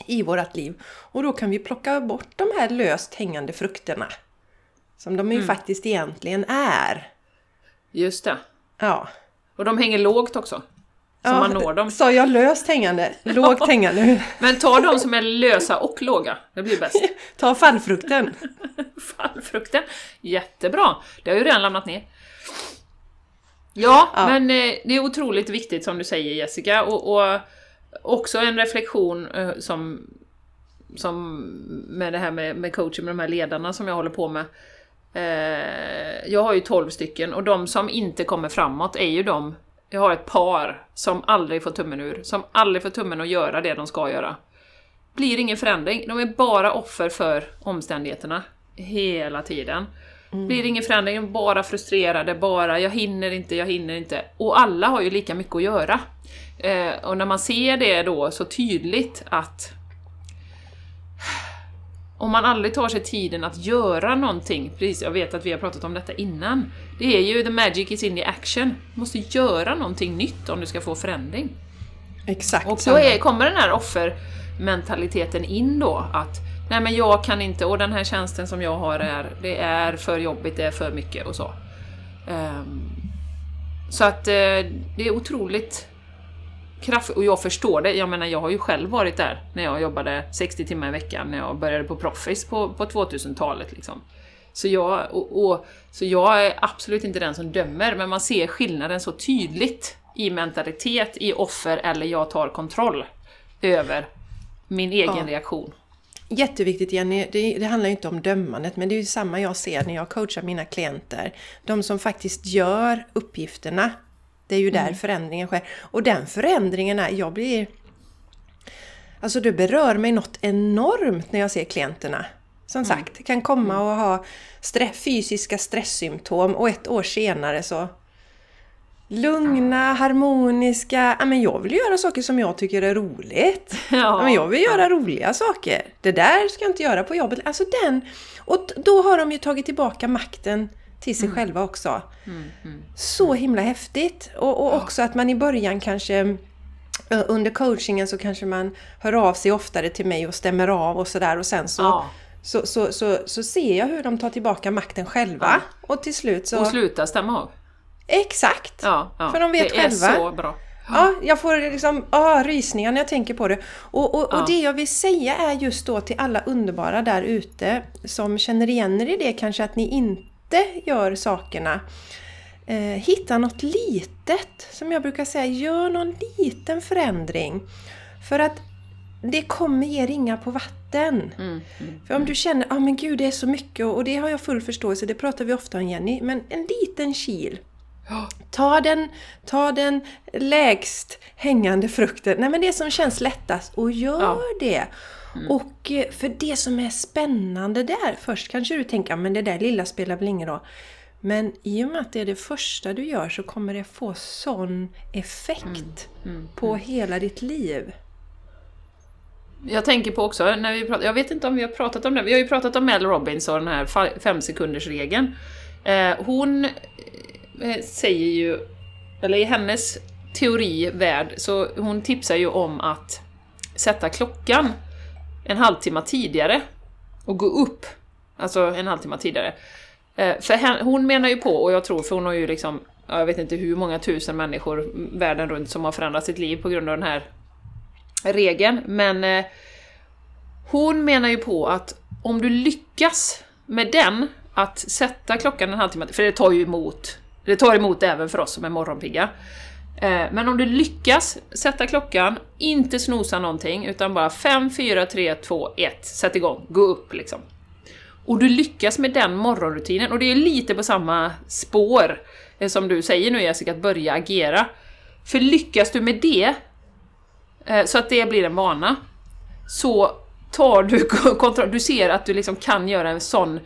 i vårt liv. Och då kan vi plocka bort de här löst hängande frukterna. Som de ju mm. faktiskt egentligen är. Just det. Ja. Och de hänger lågt också. Så ja, man når dem. Sa jag löst hängande? Lågt hängande. Men ta de som är lösa och låga. Det blir bäst. ta fallfrukten. fallfrukten. Jättebra. Det har ju redan lämnat ner. Ja, ja. men eh, det är otroligt viktigt som du säger Jessica, och, och också en reflektion eh, som, som med det här med, med coaching med de här ledarna som jag håller på med. Eh, jag har ju 12 stycken och de som inte kommer framåt är ju de, jag har ett par som aldrig får tummen ur, som aldrig får tummen att göra det de ska göra. Blir ingen förändring, de är bara offer för omständigheterna hela tiden. Mm. Blir ingen förändring, bara frustrerade, bara jag hinner inte, jag hinner inte. Och alla har ju lika mycket att göra. Eh, och när man ser det då så tydligt att om man aldrig tar sig tiden att göra någonting, precis, jag vet att vi har pratat om detta innan, det är ju the magic is in the action. Du måste göra någonting nytt om du ska få förändring. Exakt. Och då är, kommer den här offermentaliteten in då, att nej men jag kan inte, och den här tjänsten som jag har är, det är för jobbigt, det är för mycket och så. Um, så att uh, det är otroligt kraft, och jag förstår det. Jag menar, jag har ju själv varit där när jag jobbade 60 timmar i veckan när jag började på Proffice på, på 2000-talet. Liksom. Så jag, och, och, så jag är absolut inte den som dömer, men man ser skillnaden så tydligt i mentalitet, i offer eller jag tar kontroll över min egen Ja. reaktion. Jätteviktigt Jenny, det, det handlar ju inte om dömandet men det är ju samma jag ser när jag coachar mina klienter. De som faktiskt gör uppgifterna. Det är ju där förändringen sker. Och den förändringen är, jag blir... Alltså det berör mig något enormt när jag ser klienterna. Som sagt, kan komma och ha stre- fysiska stresssymptom och ett år senare så lugna, harmoniska. Ja, men jag vill göra saker som jag tycker är roligt. Ja, men jag vill göra roliga saker. Det där ska jag inte göra på jobbet. Alltså den... Och då har de ju tagit tillbaka makten till sig själva också. Så himla häftigt! Och, och också att man i början kanske under coachingen så kanske man hör av sig oftare till mig och stämmer av och sådär och sen så, Ja. så, så, så, så ser jag hur de tar tillbaka makten själva. Och till slut så... Och sluta stämma av. Exakt! Ja, ja. För de vet det själva. är så bra. Ja, jag får liksom ah, rysningar när jag tänker på det. Och, och, Ja. och det jag vill säga är just då till alla underbara där ute som känner igen er i det kanske att ni inte gör sakerna. Eh, hitta något litet, som jag brukar säga, gör någon liten förändring. För att det kommer ge ringar på vatten. Mm, mm. För om du känner, ja ah, men gud det är så mycket och det har jag full förståelse, det pratar vi ofta om Jenny, men en liten kil. Ta den, ta den lägst hängande frukten, nej men det som känns lättast och gör Ja. det. Och eh, för det som är spännande där, först kanske du tänker, "Ja, men det där lilla spelar väl ingen roll. Men i och med att det är det första du gör så kommer det få sån effekt Mm. på hela ditt liv. Jag tänker på också, när vi pratar, jag vet inte om vi har pratat om det, vi har ju pratat om Mel Robbins och den här fem sekunders regeln. Eh, hon eh, säger ju, eller i hennes teori, värld, så hon tipsar ju om att sätta klockan en halvtimme tidigare och gå upp, alltså en halvtimme tidigare. Eh, för hon menar ju på, och jag tror, för hon har ju liksom, jag vet inte hur många tusen människor världen runt som har förändrat sitt liv på grund av den här regeln, men eh, hon menar ju på att om du lyckas med den, att sätta klockan en halvtimme, för det tar ju emot, det tar emot även för oss som är morgonpigga. Eh, men om du lyckas sätta klockan, inte snosa någonting, utan bara 5, 4, 3, 2, 1, sätt igång, gå upp liksom. Och du lyckas med den morgonrutinen, och det är lite på samma spår eh, som du säger nu Jessica, att börja agera. För lyckas du med det, eh, så att det blir en vana, så tar du kontroll, du ser att du liksom kan göra en sån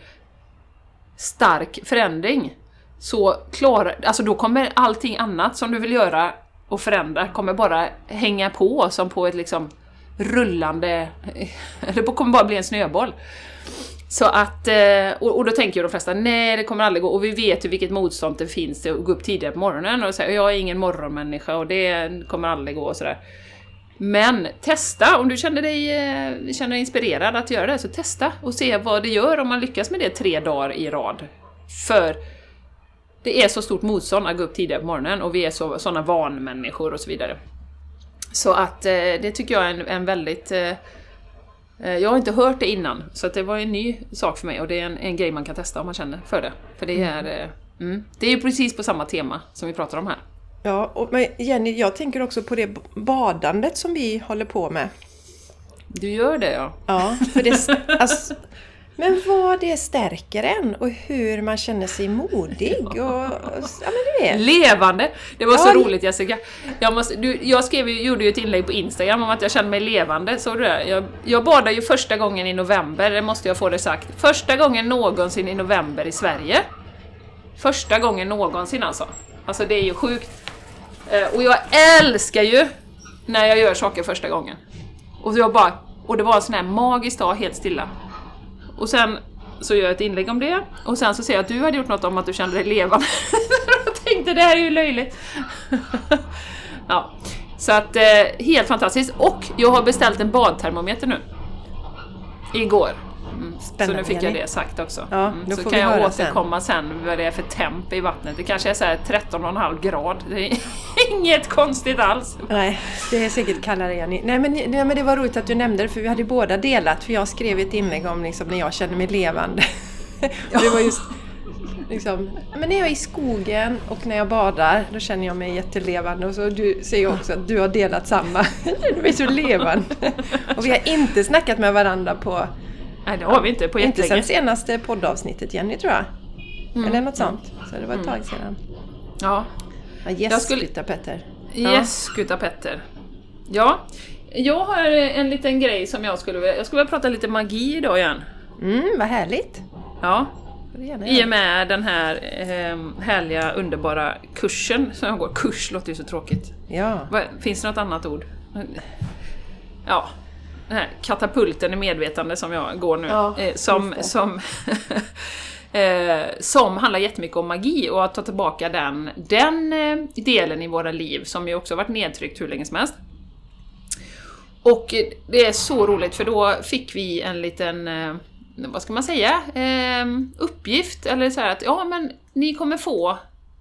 stark förändring. Så klarar, alltså då kommer allting annat som du vill göra och förändra kommer bara hänga på som på ett liksom rullande, det kommer bara bli en snöboll. Så att, eh, och, då tänker ju de flesta, nej det kommer aldrig gå, och vi vet ju vilket motstånd det finns till att gå upp tidigare på morgonen och säga jag är ingen morgonmänniska och det kommer aldrig gå och sådär. Men testa, om du känner dig, eh, känner dig inspirerad att göra det, så testa och se vad det gör om man lyckas med det tre dagar i rad. För det är så stort motstånd att gå upp tidigare på morgonen och vi är så, såna vanmänniskor och så vidare. Så att eh, det tycker jag är en, en väldigt... Eh, eh, jag har inte hört det innan, så att det var en ny sak för mig och det är en, en grej man kan testa om man känner för det. För det är, eh, mm, det är ju precis på samma tema som vi pratar om här. Ja, och, men Jenny, jag tänker också på det badandet som vi håller på med. Du gör det ja. Ja, för det, alltså, men vad det stärker en och hur man känner sig modig och... och ja, men du vet. Levande! Det var så Ja. roligt Jessica. Jag, måste, du, jag skrev, gjorde ju ett inlägg på Instagram om att jag kände mig levande, såg du det? Jag, jag badade ju första gången i november, det måste jag få det sagt. Första gången någonsin i november i Sverige. Första gången någonsin alltså. Alltså det är ju sjukt. Eh, Och jag älskar ju när jag gör saker första gången. Och jag bara, och det var en sån här magisk dag, helt stilla. Och sen så gör jag ett inlägg om det, och sen så ser jag att du hade gjort något om att du kände dig levande. jag tänkte det här är ju löjligt. ja, så att eh, helt fantastiskt. Och jag har beställt en badtermometer nu. Igår mm. Så nu fick jag det sagt också. Ja, Mm, så kan jag höra sen. återkomma sen vad det är för temp i vattnet. Det kanske är så här 13,5 grad. Det är inget konstigt alls. Nej, det är säkert kallare Jenny. Nej men, nej men det var roligt att du nämnde det för vi hade båda delat för jag skrev ett inlägg om liksom, när jag känner mig levande. det var just liksom, men när jag är i skogen och när jag badar då känner jag mig jättelevande och så du säger också att du har delat samma. du är så levande. och vi har inte snackat med varandra på, Nej, det har vi inte på inte sen jättelänge. senaste poddavsnittet Jenny tror jag. Eller något sånt. Så det var ett tag sedan. Ja. Ja, yes, Jag skulle- skulle... Petter. Ja. Yes, Gutta Petter. Ja, jag har en liten grej som jag skulle vilja... Jag skulle vilja prata lite magi idag igen. Mm, vad härligt. Ja, i och med den här eh, härliga, underbara kursen som jag går. Kurs låter ju så tråkigt. Ja. Finns det något annat ord? Ja, den här katapulten i medvetande som jag går nu. Ja, eh, som, som, eh, som handlar jättemycket om magi och att ta tillbaka den, den eh, delen i våra liv som ju också varit nedtryckt hur länge som helst. Och det är så roligt för då fick vi en liten, eh, vad ska man säga, eh, uppgift eller så här att ja men ni kommer få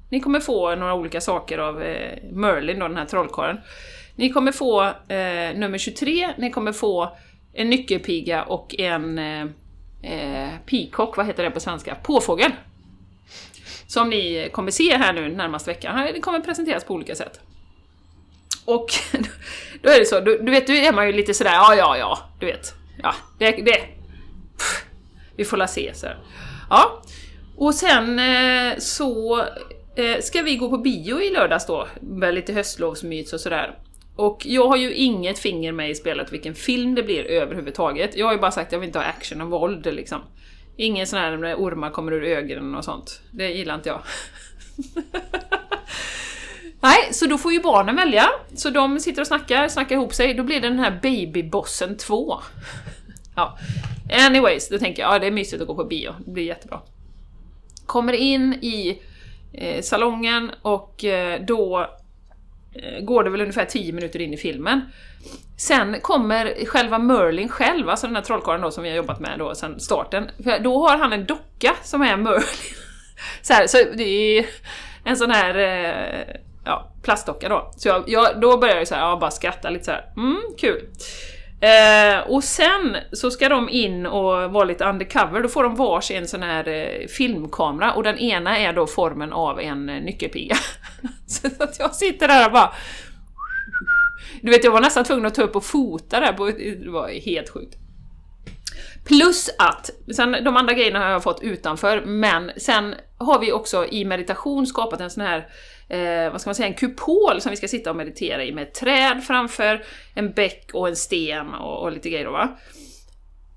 ni kommer få några olika saker av eh, Merlin, då, den här trollkarlen. Ni kommer få eh, nummer 23, ni kommer få en nyckelpiga och en eh, eh, peacock, vad heter det på svenska? Påfågel! Som ni kommer se här nu närmaste veckan. Det kommer presenteras på olika sätt. Och då är det så, du, du vet, då är man ju lite sådär, ja, ja, ja, du vet. Ja, det, det, pff, vi får la se så. Ja, och sen eh, så eh, ska vi gå på bio i lördags då, med lite höstlovsmys och sådär. Och jag har ju inget finger med i spelet vilken film det blir överhuvudtaget. Jag har ju bara sagt att jag vill inte ha action och våld liksom. Ingen sån här när ormar kommer ur ögonen och sånt. Det gillar inte jag. Nej, så då får ju barnen välja. Så de sitter och snackar, snackar ihop sig. Då blir det den här Babybossen 2. Ja. Anyways, då tänker jag, ja det är mysigt att gå på bio. Det blir jättebra. Kommer in i eh, salongen och eh, då Eh, går det väl ungefär 10 minuter in i filmen. Sen kommer själva Merlin själv, alltså den här trollkarlen då som vi har jobbat med då sen starten. För då har han en docka som är Merlin. Så, här, så det är en sån här eh, ja, plastdocka då. Så jag, jag, då börjar jag så här, ja, bara skratta lite så här. mm, kul. Eh, och sen så ska de in och vara lite undercover, då får de varsin sån här eh, filmkamera och den ena är då formen av en eh, nyckelpiga. så att jag sitter där och bara... Du vet, jag var nästan tvungen att ta upp och fota där, på, det var helt sjukt. Plus att, sen de andra grejerna har jag fått utanför, men sen har vi också i meditation skapat en sån här, eh, vad ska man säga, en kupol som vi ska sitta och meditera i med ett träd framför, en bäck och en sten och, och lite grejer då, va.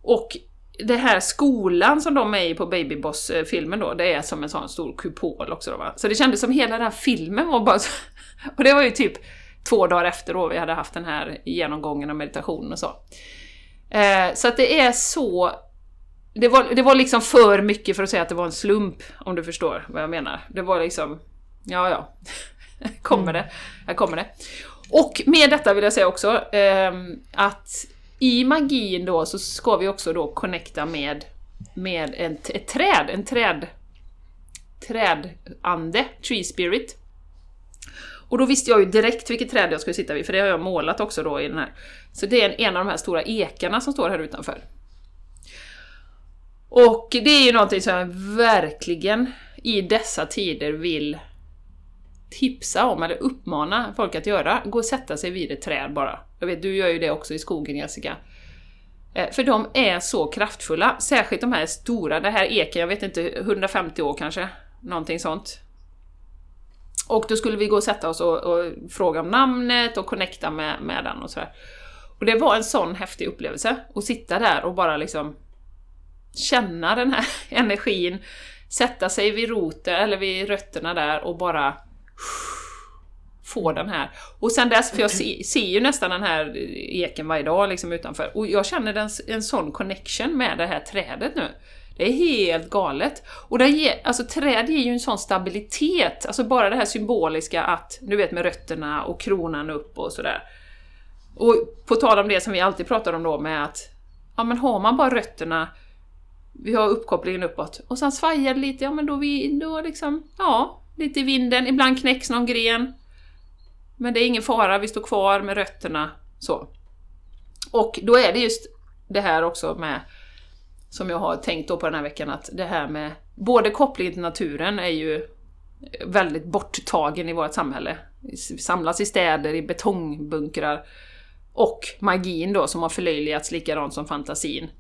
Och det här skolan som de är i på Babyboss-filmen då, det är som en sån stor kupol också då, va. Så det kändes som hela den här filmen var bara så, Och det var ju typ två dagar efter då vi hade haft den här genomgången av meditation och så. Eh, så att det är så... Det var, det var liksom för mycket för att säga att det var en slump, om du förstår vad jag menar. Det var liksom... Ja, ja. Kommer det. Här kommer det. Och med detta vill jag säga också ehm, att i magin då så ska vi också då connecta med, med en, ett träd, en träd... Trädande, tree spirit. Och då visste jag ju direkt vilket träd jag skulle sitta vid, för det har jag målat också då i den här. Så det är en, en av de här stora ekarna som står här utanför. Och det är ju någonting som jag verkligen i dessa tider vill tipsa om, eller uppmana folk att göra. Gå och sätta sig vid ett träd bara. Jag vet, du gör ju det också i skogen Jessica. Eh, för de är så kraftfulla, särskilt de här stora, det här eken, jag vet inte, 150 år kanske, någonting sånt. Och då skulle vi gå och sätta oss och, och fråga om namnet och connecta med, med den och sådär. Och det var en sån häftig upplevelse, att sitta där och bara liksom känna den här energin, sätta sig vid roten, eller vid rötterna där och bara få den här. Och sen dess, för jag se, ser ju nästan den här eken varje dag liksom utanför, och jag känner en, en sån connection med det här trädet nu. Det är helt galet. Och det ger, alltså träd ger ju en sån stabilitet, alltså bara det här symboliska att, du vet med rötterna och kronan upp och sådär. Och på tal om det som vi alltid pratar om då med att, ja men har man bara rötterna vi har uppkopplingen uppåt. Och sen svajar det lite, ja men då vi, då liksom, ja, lite i vinden, ibland knäcks någon gren. Men det är ingen fara, vi står kvar med rötterna, så. Och då är det just det här också med, som jag har tänkt då på den här veckan, att det här med både kopplingen till naturen är ju väldigt borttagen i vårt samhälle. Vi samlas i städer, i betongbunkrar. Och magin då som har förlöjligats likadant som fantasin.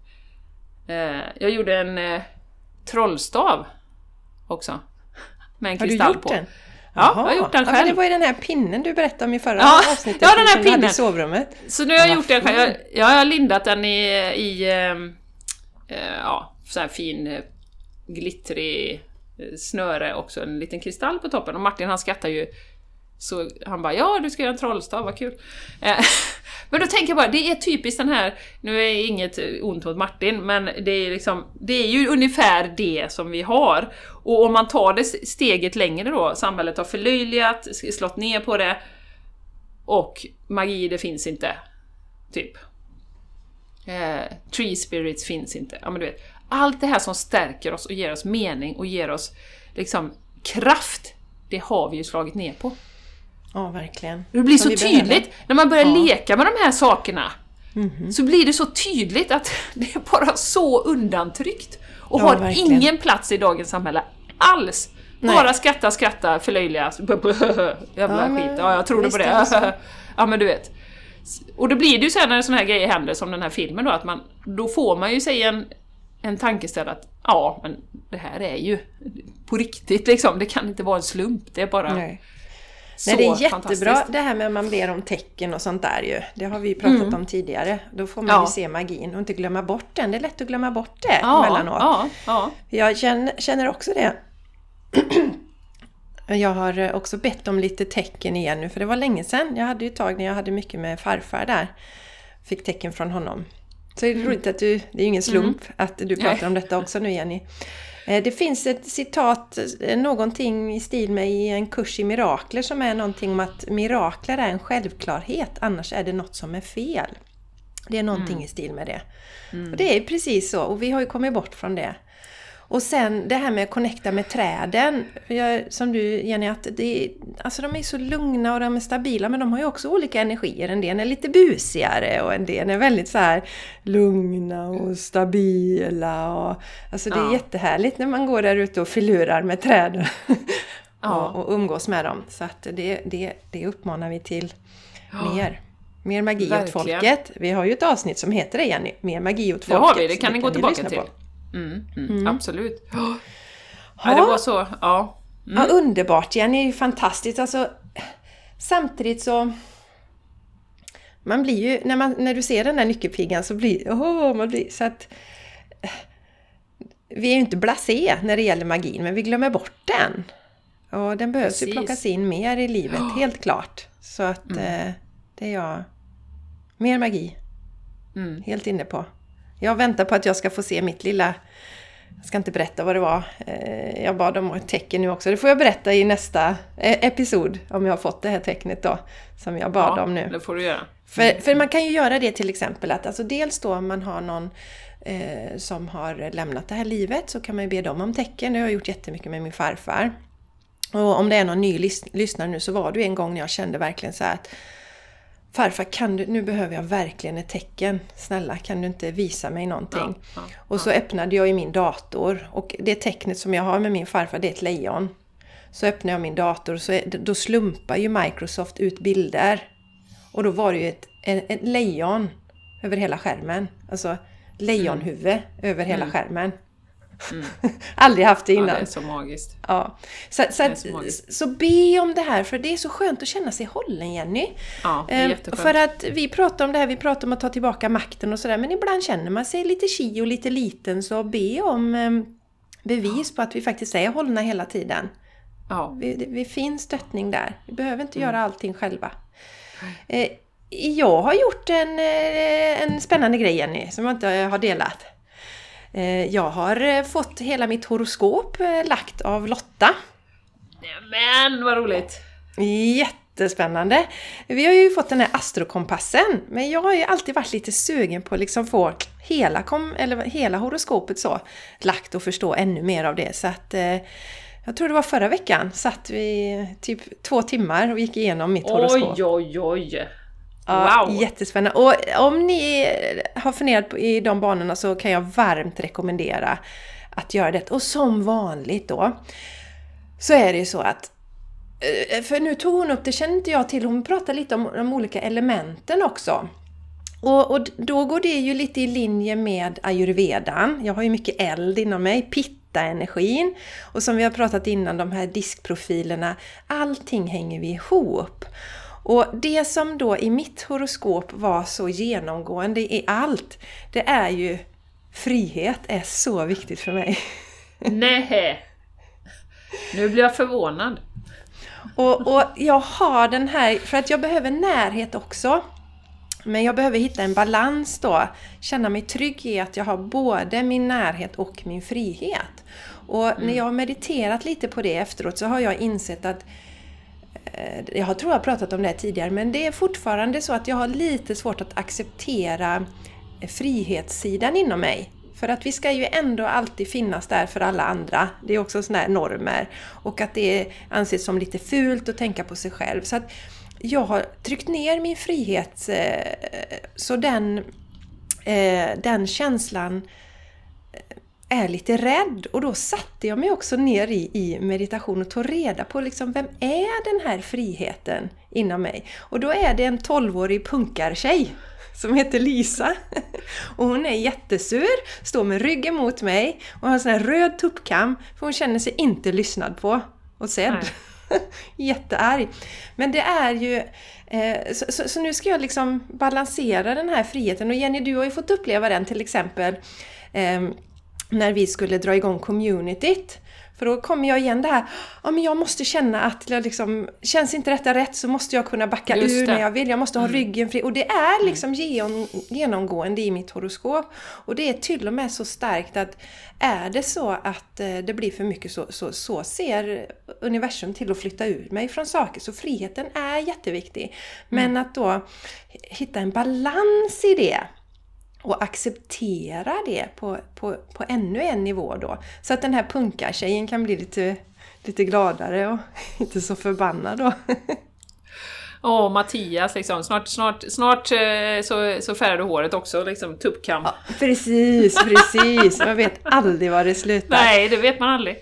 Eh, jag gjorde en eh, trollstav också. Med en Har du kristall gjort på. den? Ja, jag har gjort den Ja, själv. det var ju den här pinnen du berättade om i förra Ja, avsnittet. ja, den här du hade pinnen. i sovrummet. Så nu har jag Vad gjort den själv. Jag, jag har lindat den i, i eh, ja, så här fin eh, glittrig eh, snöre också, en liten kristall på toppen. Och Martin han skrattar ju så han bara ja du ska göra en trollstav, vad kul. Eh, men då tänker jag bara, det är typiskt den här, nu är inget ont mot Martin, men det är liksom, det är ju ungefär det som vi har. Och om man tar det steget längre då, samhället har förlöjligat, slått ner på det, och magi det finns inte. Typ. Eh, tree spirits finns inte. Ja, men du vet. Allt det här som stärker oss och ger oss mening och ger oss liksom kraft, det har vi ju slagit ner på. Ja, verkligen. Det blir Som så tydligt, när man börjar Ja. Leka med de här sakerna, så blir det så tydligt att det är bara så undantryckt och Ja, har verkligen. ingen plats i dagens samhälle alls. Nej. Bara skratta, skratta, förlöjligas, Jävla Ja, skit, ja jag trodde på det det. ja men du vet. Och då blir det ju sen när sådana här grejer händer, som den här filmen då, att man, då får man ju sig en, en tankeställare att ja, men det här är ju på riktigt liksom, det kan inte vara en slump, det är bara Nej. Nej, det är jättebra det här med att man ber om tecken och sånt där ju. Det har vi ju pratat om tidigare. Då får man Mm. Ja. ju se magin och inte glömma bort den. Det är lätt att glömma bort det Ja, emellanåt. ja, ja. Jag känner, känner också det. Jag har eh, också bett om lite tecken igen nu, för det var länge sedan. Jag hade ju ett tag när jag hade mycket med farfar där. Fick tecken från honom. Så det är roligt att du, det är ju ingen slump att du pratar Mm. Nej. om detta också nu Jenny. Eh, Det finns ett citat, eh, någonting i stil med i en kurs i mirakler som är någonting om att mirakler är en självklarhet, annars är det något som är fel. Det är någonting i stil med det. Och det är precis så, och vi har ju kommit bort från det. Och sen det här med att connecta med träden. Jag, som du Jenny, att det, alltså de är så lugna och de är stabila men de har ju också olika energier. En del är lite busigare och en del är väldigt så här lugna och stabila. Och, alltså det är Ja. jättehärligt när man går där ute och filurar med träden. Ja. och, och umgås med dem. Så att det, det, det uppmanar vi till mer. Mer magi åt Verkligen. folket. Vi har ju ett avsnitt som heter det Jenny. Mer magi åt Det folket. har vi, det kan ni gå tillbaka till. på. Mm, mm, Absolut. Ja, Ja. det var så, ja. Ja, underbart Jenny, det är ju fantastiskt. Alltså, samtidigt så... Man blir ju, när, man, när du ser den där nyckelpigan så blir oh, man blir så att... Vi är ju inte blasé när det gäller magin, men vi glömmer bort den. Och den behövs Precis. ju plockas in mer i livet, helt klart. Så att eh, det är jag... Mer magi. Mm. Helt inne på. Jag väntar på att jag ska få se mitt lilla... Jag ska inte berätta vad det var. Eh, Jag bad om ett tecken nu också. Det får jag berätta i nästa eh, episod. Om jag har fått det här tecknet då. Som jag bad ja, om nu. det får du göra. För, för man kan ju göra det till exempel att alltså dels då om man har någon eh, som har lämnat det här livet så kan man ju be dem om tecken. Det har jag gjort jättemycket med min farfar. Och om det är någon ny lys- lyssnare nu så var det ju en gång när jag kände verkligen så att Farfar, kan du, nu behöver jag verkligen ett tecken. Snälla, kan du inte visa mig någonting? Ja, ja, och så öppnade jag i min dator och det tecknet som jag har med min farfar det är ett lejon. Så öppnar jag min dator och så då slumpar ju Microsoft ut bilder. Och då var det ju ett, ett, ett lejon över hela skärmen. Alltså lejonhuvud över hela skärmen. Aldrig haft det Ja, innan. det är så magiskt. Ja. Så, så, att, så så be om det här, för det är så skönt att känna sig hållen, Jenny. Ja, det är Ehm, jätteskönt. För att vi pratar om det här, vi pratar om att ta tillbaka makten och sådär, men ibland känner man sig lite chi och lite liten, så be om ehm, bevis på att vi faktiskt är hållna hela tiden. Ja, Vi, vi finns stöttning där. Vi behöver inte göra Mm. allting själva. Eh, jag har gjort en, eh, en spännande grej Jenny, som jag inte har delat. Eh, jag har eh, fått hela mitt horoskop eh, lagt av Lotta. men vad roligt! jättespännande! Vi har ju fått den här astrokompassen, men jag har ju alltid varit lite sugen på att liksom få hela, kom, eller hela horoskopet så lagt och förstå ännu mer av det. Så att jag tror det var förra veckan, satt vi typ två timmar och gick igenom mitt horoskop. Oj, oj, oj! Ja, Wow! Jättespännande. Och om ni har funderat på, i de banorna så kan jag varmt rekommendera att göra det. Och som vanligt då, så är det ju så att eh, för nu tog hon upp, det kände inte jag till, hon pratade lite om de olika elementen också. Och, och då går det ju lite i linje med ayurvedan. Jag har ju mycket eld inom mig, pitta-energin. Och som vi har pratat innan, de här diskprofilerna. Allting hänger vi ihop. Och det som då i mitt horoskop var så genomgående i allt, det är ju frihet är så viktigt för mig. Nej. Nu blir jag förvånad. Och, och jag har den här, för att jag behöver närhet också. Men jag behöver hitta en balans då. Känna mig trygg i att jag har både min närhet och min frihet. Och när jag har mediterat lite på det efteråt så har jag insett att Eh, jag tror jag har pratat om det här tidigare, men det är fortfarande så att jag har lite svårt att acceptera eh, frihetssidan inom mig. För att vi ska ju ändå alltid finnas där för alla andra. Det är också sådana här normer. Och att det anses som lite fult att tänka på sig själv. Så att jag har tryckt ner min frihet eh, så den, den känslan eh, är lite rädd. Och då satte jag mig också ner i, i meditation och tog reda på liksom, vem är den här friheten inom mig? Och då är det en 12-årig punkartjej som heter Lisa. Och hon är jättesur, står med ryggen mot mig och har en sån här röd tuppkam för hon känner sig inte lyssnad på och sedd. Jättearg. Men det är ju... Eh, så, så, så, nu ska jag liksom balansera den här friheten och Jenny, du har ju fått uppleva den till exempel eh, när vi skulle dra igång communityt. För då kommer jag igen det här, ja men jag måste känna att jag liksom, känns inte detta rätt så måste jag kunna backa ur när jag vill, jag måste ha mm. ryggen fri. Och det är liksom genom, genomgående i mitt horoskop. Och det är till och med så starkt att är det så att eh, det blir för mycket så, så, så ser universum till att flytta ur mig från saker. Så friheten är jätteviktig. Men mm. att då hitta en balans i det och acceptera det på, på, på ännu en nivå då. Så att den här punkartjejen kan bli lite, lite gladare och inte så förbannad då. Åh, oh, Mattias liksom. Snart, snart, snart eh, så, så färgar du håret också, liksom tuppkam. Ja, precis, precis. Man vet aldrig var det slutar. Nej, det vet man aldrig.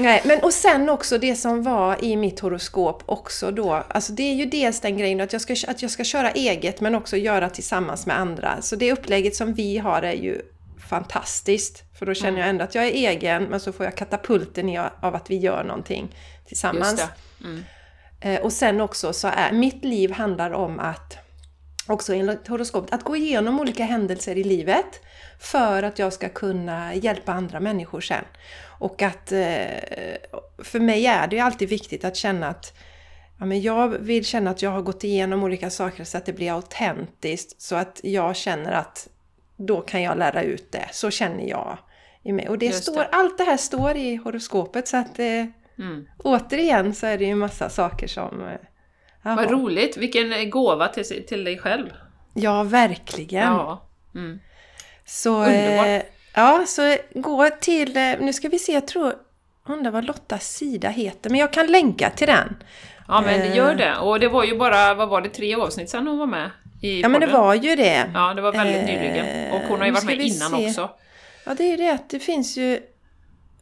Nej, men och sen också det som var i mitt horoskop också då. Alltså det är ju dels den grejen att jag, ska, att jag ska köra eget men också göra tillsammans med andra. Så det upplägget som vi har är ju fantastiskt. För då känner mm. jag ändå att jag är egen men så får jag katapulten i av att vi gör någonting tillsammans. Mm. Eh, och sen också så är mitt liv handlar om att också enligt horoskopet, att gå igenom olika händelser i livet för att jag ska kunna hjälpa andra människor sen. Och att eh, för mig är det ju alltid viktigt att känna att ja, men jag vill känna att jag har gått igenom olika saker så att det blir autentiskt. Så att jag känner att då kan jag lära ut det. Så känner jag i mig. Och det står, det. allt det här står i horoskopet så att eh, mm. återigen så är det ju massa saker som... Eh, Vad roligt! Vilken gåva till, till dig själv! Ja, verkligen! Ja. Mm. Så, Underbart! Eh, Ja, så gå till, eh, nu ska vi se, jag tror, undrar vad Lottas sida heter, men jag kan länka till den. Ja, men gör det. Och det var ju bara, vad var det, tre avsnitt sedan hon var med? I ja, men det var ju det. Ja, det var väldigt eh, nyligen. Och hon har ju varit med innan se. också. Ja, det är ju det att det finns ju,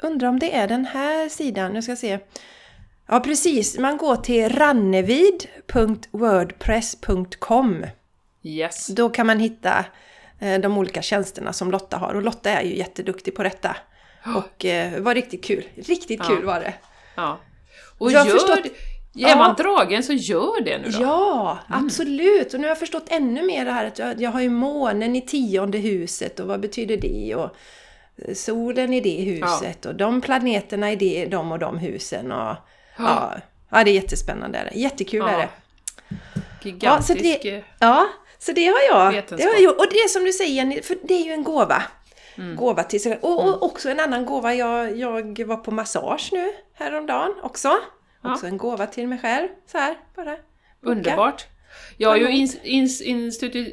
undrar om det är den här sidan, nu ska jag se. Ja, precis. Man går till rannevid.wordpress.com. Yes. Då kan man hitta Eh, de olika tjänsterna som Lotta har. Och Lotta är ju jätteduktig på detta. Och eh, det var riktigt kul. Riktigt kul var det. Ja. Och jag gör, förstått, är man dragen så gör det nu då. Ja, mm. absolut! Och nu har jag förstått ännu mer det här att jag, jag har ju månen i tionde huset och vad betyder det? Och eh, solen i det huset ja. och de planeterna i det, de och de husen. Och, ja. ja, det är jättespännande. Jättekul ja. är det. Gigantisk... Ja, det, ja, så det har jag. Det har jag gjort. Och det är som du säger Jenny, för det är ju en gåva. Mm. Gåva till sig och, och mm. också en annan gåva. Jag, jag var på massage nu häromdagen också. Ja. Också en gåva till mig själv. Så här, bara Underbart. Jag har ju ins, ins, institu,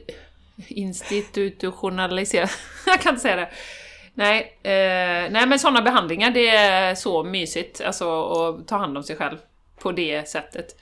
institutionaliserat, jag kan inte säga det. Nej, eh, nej men sådana behandlingar, det är så mysigt alltså att ta hand om sig själv på det sättet.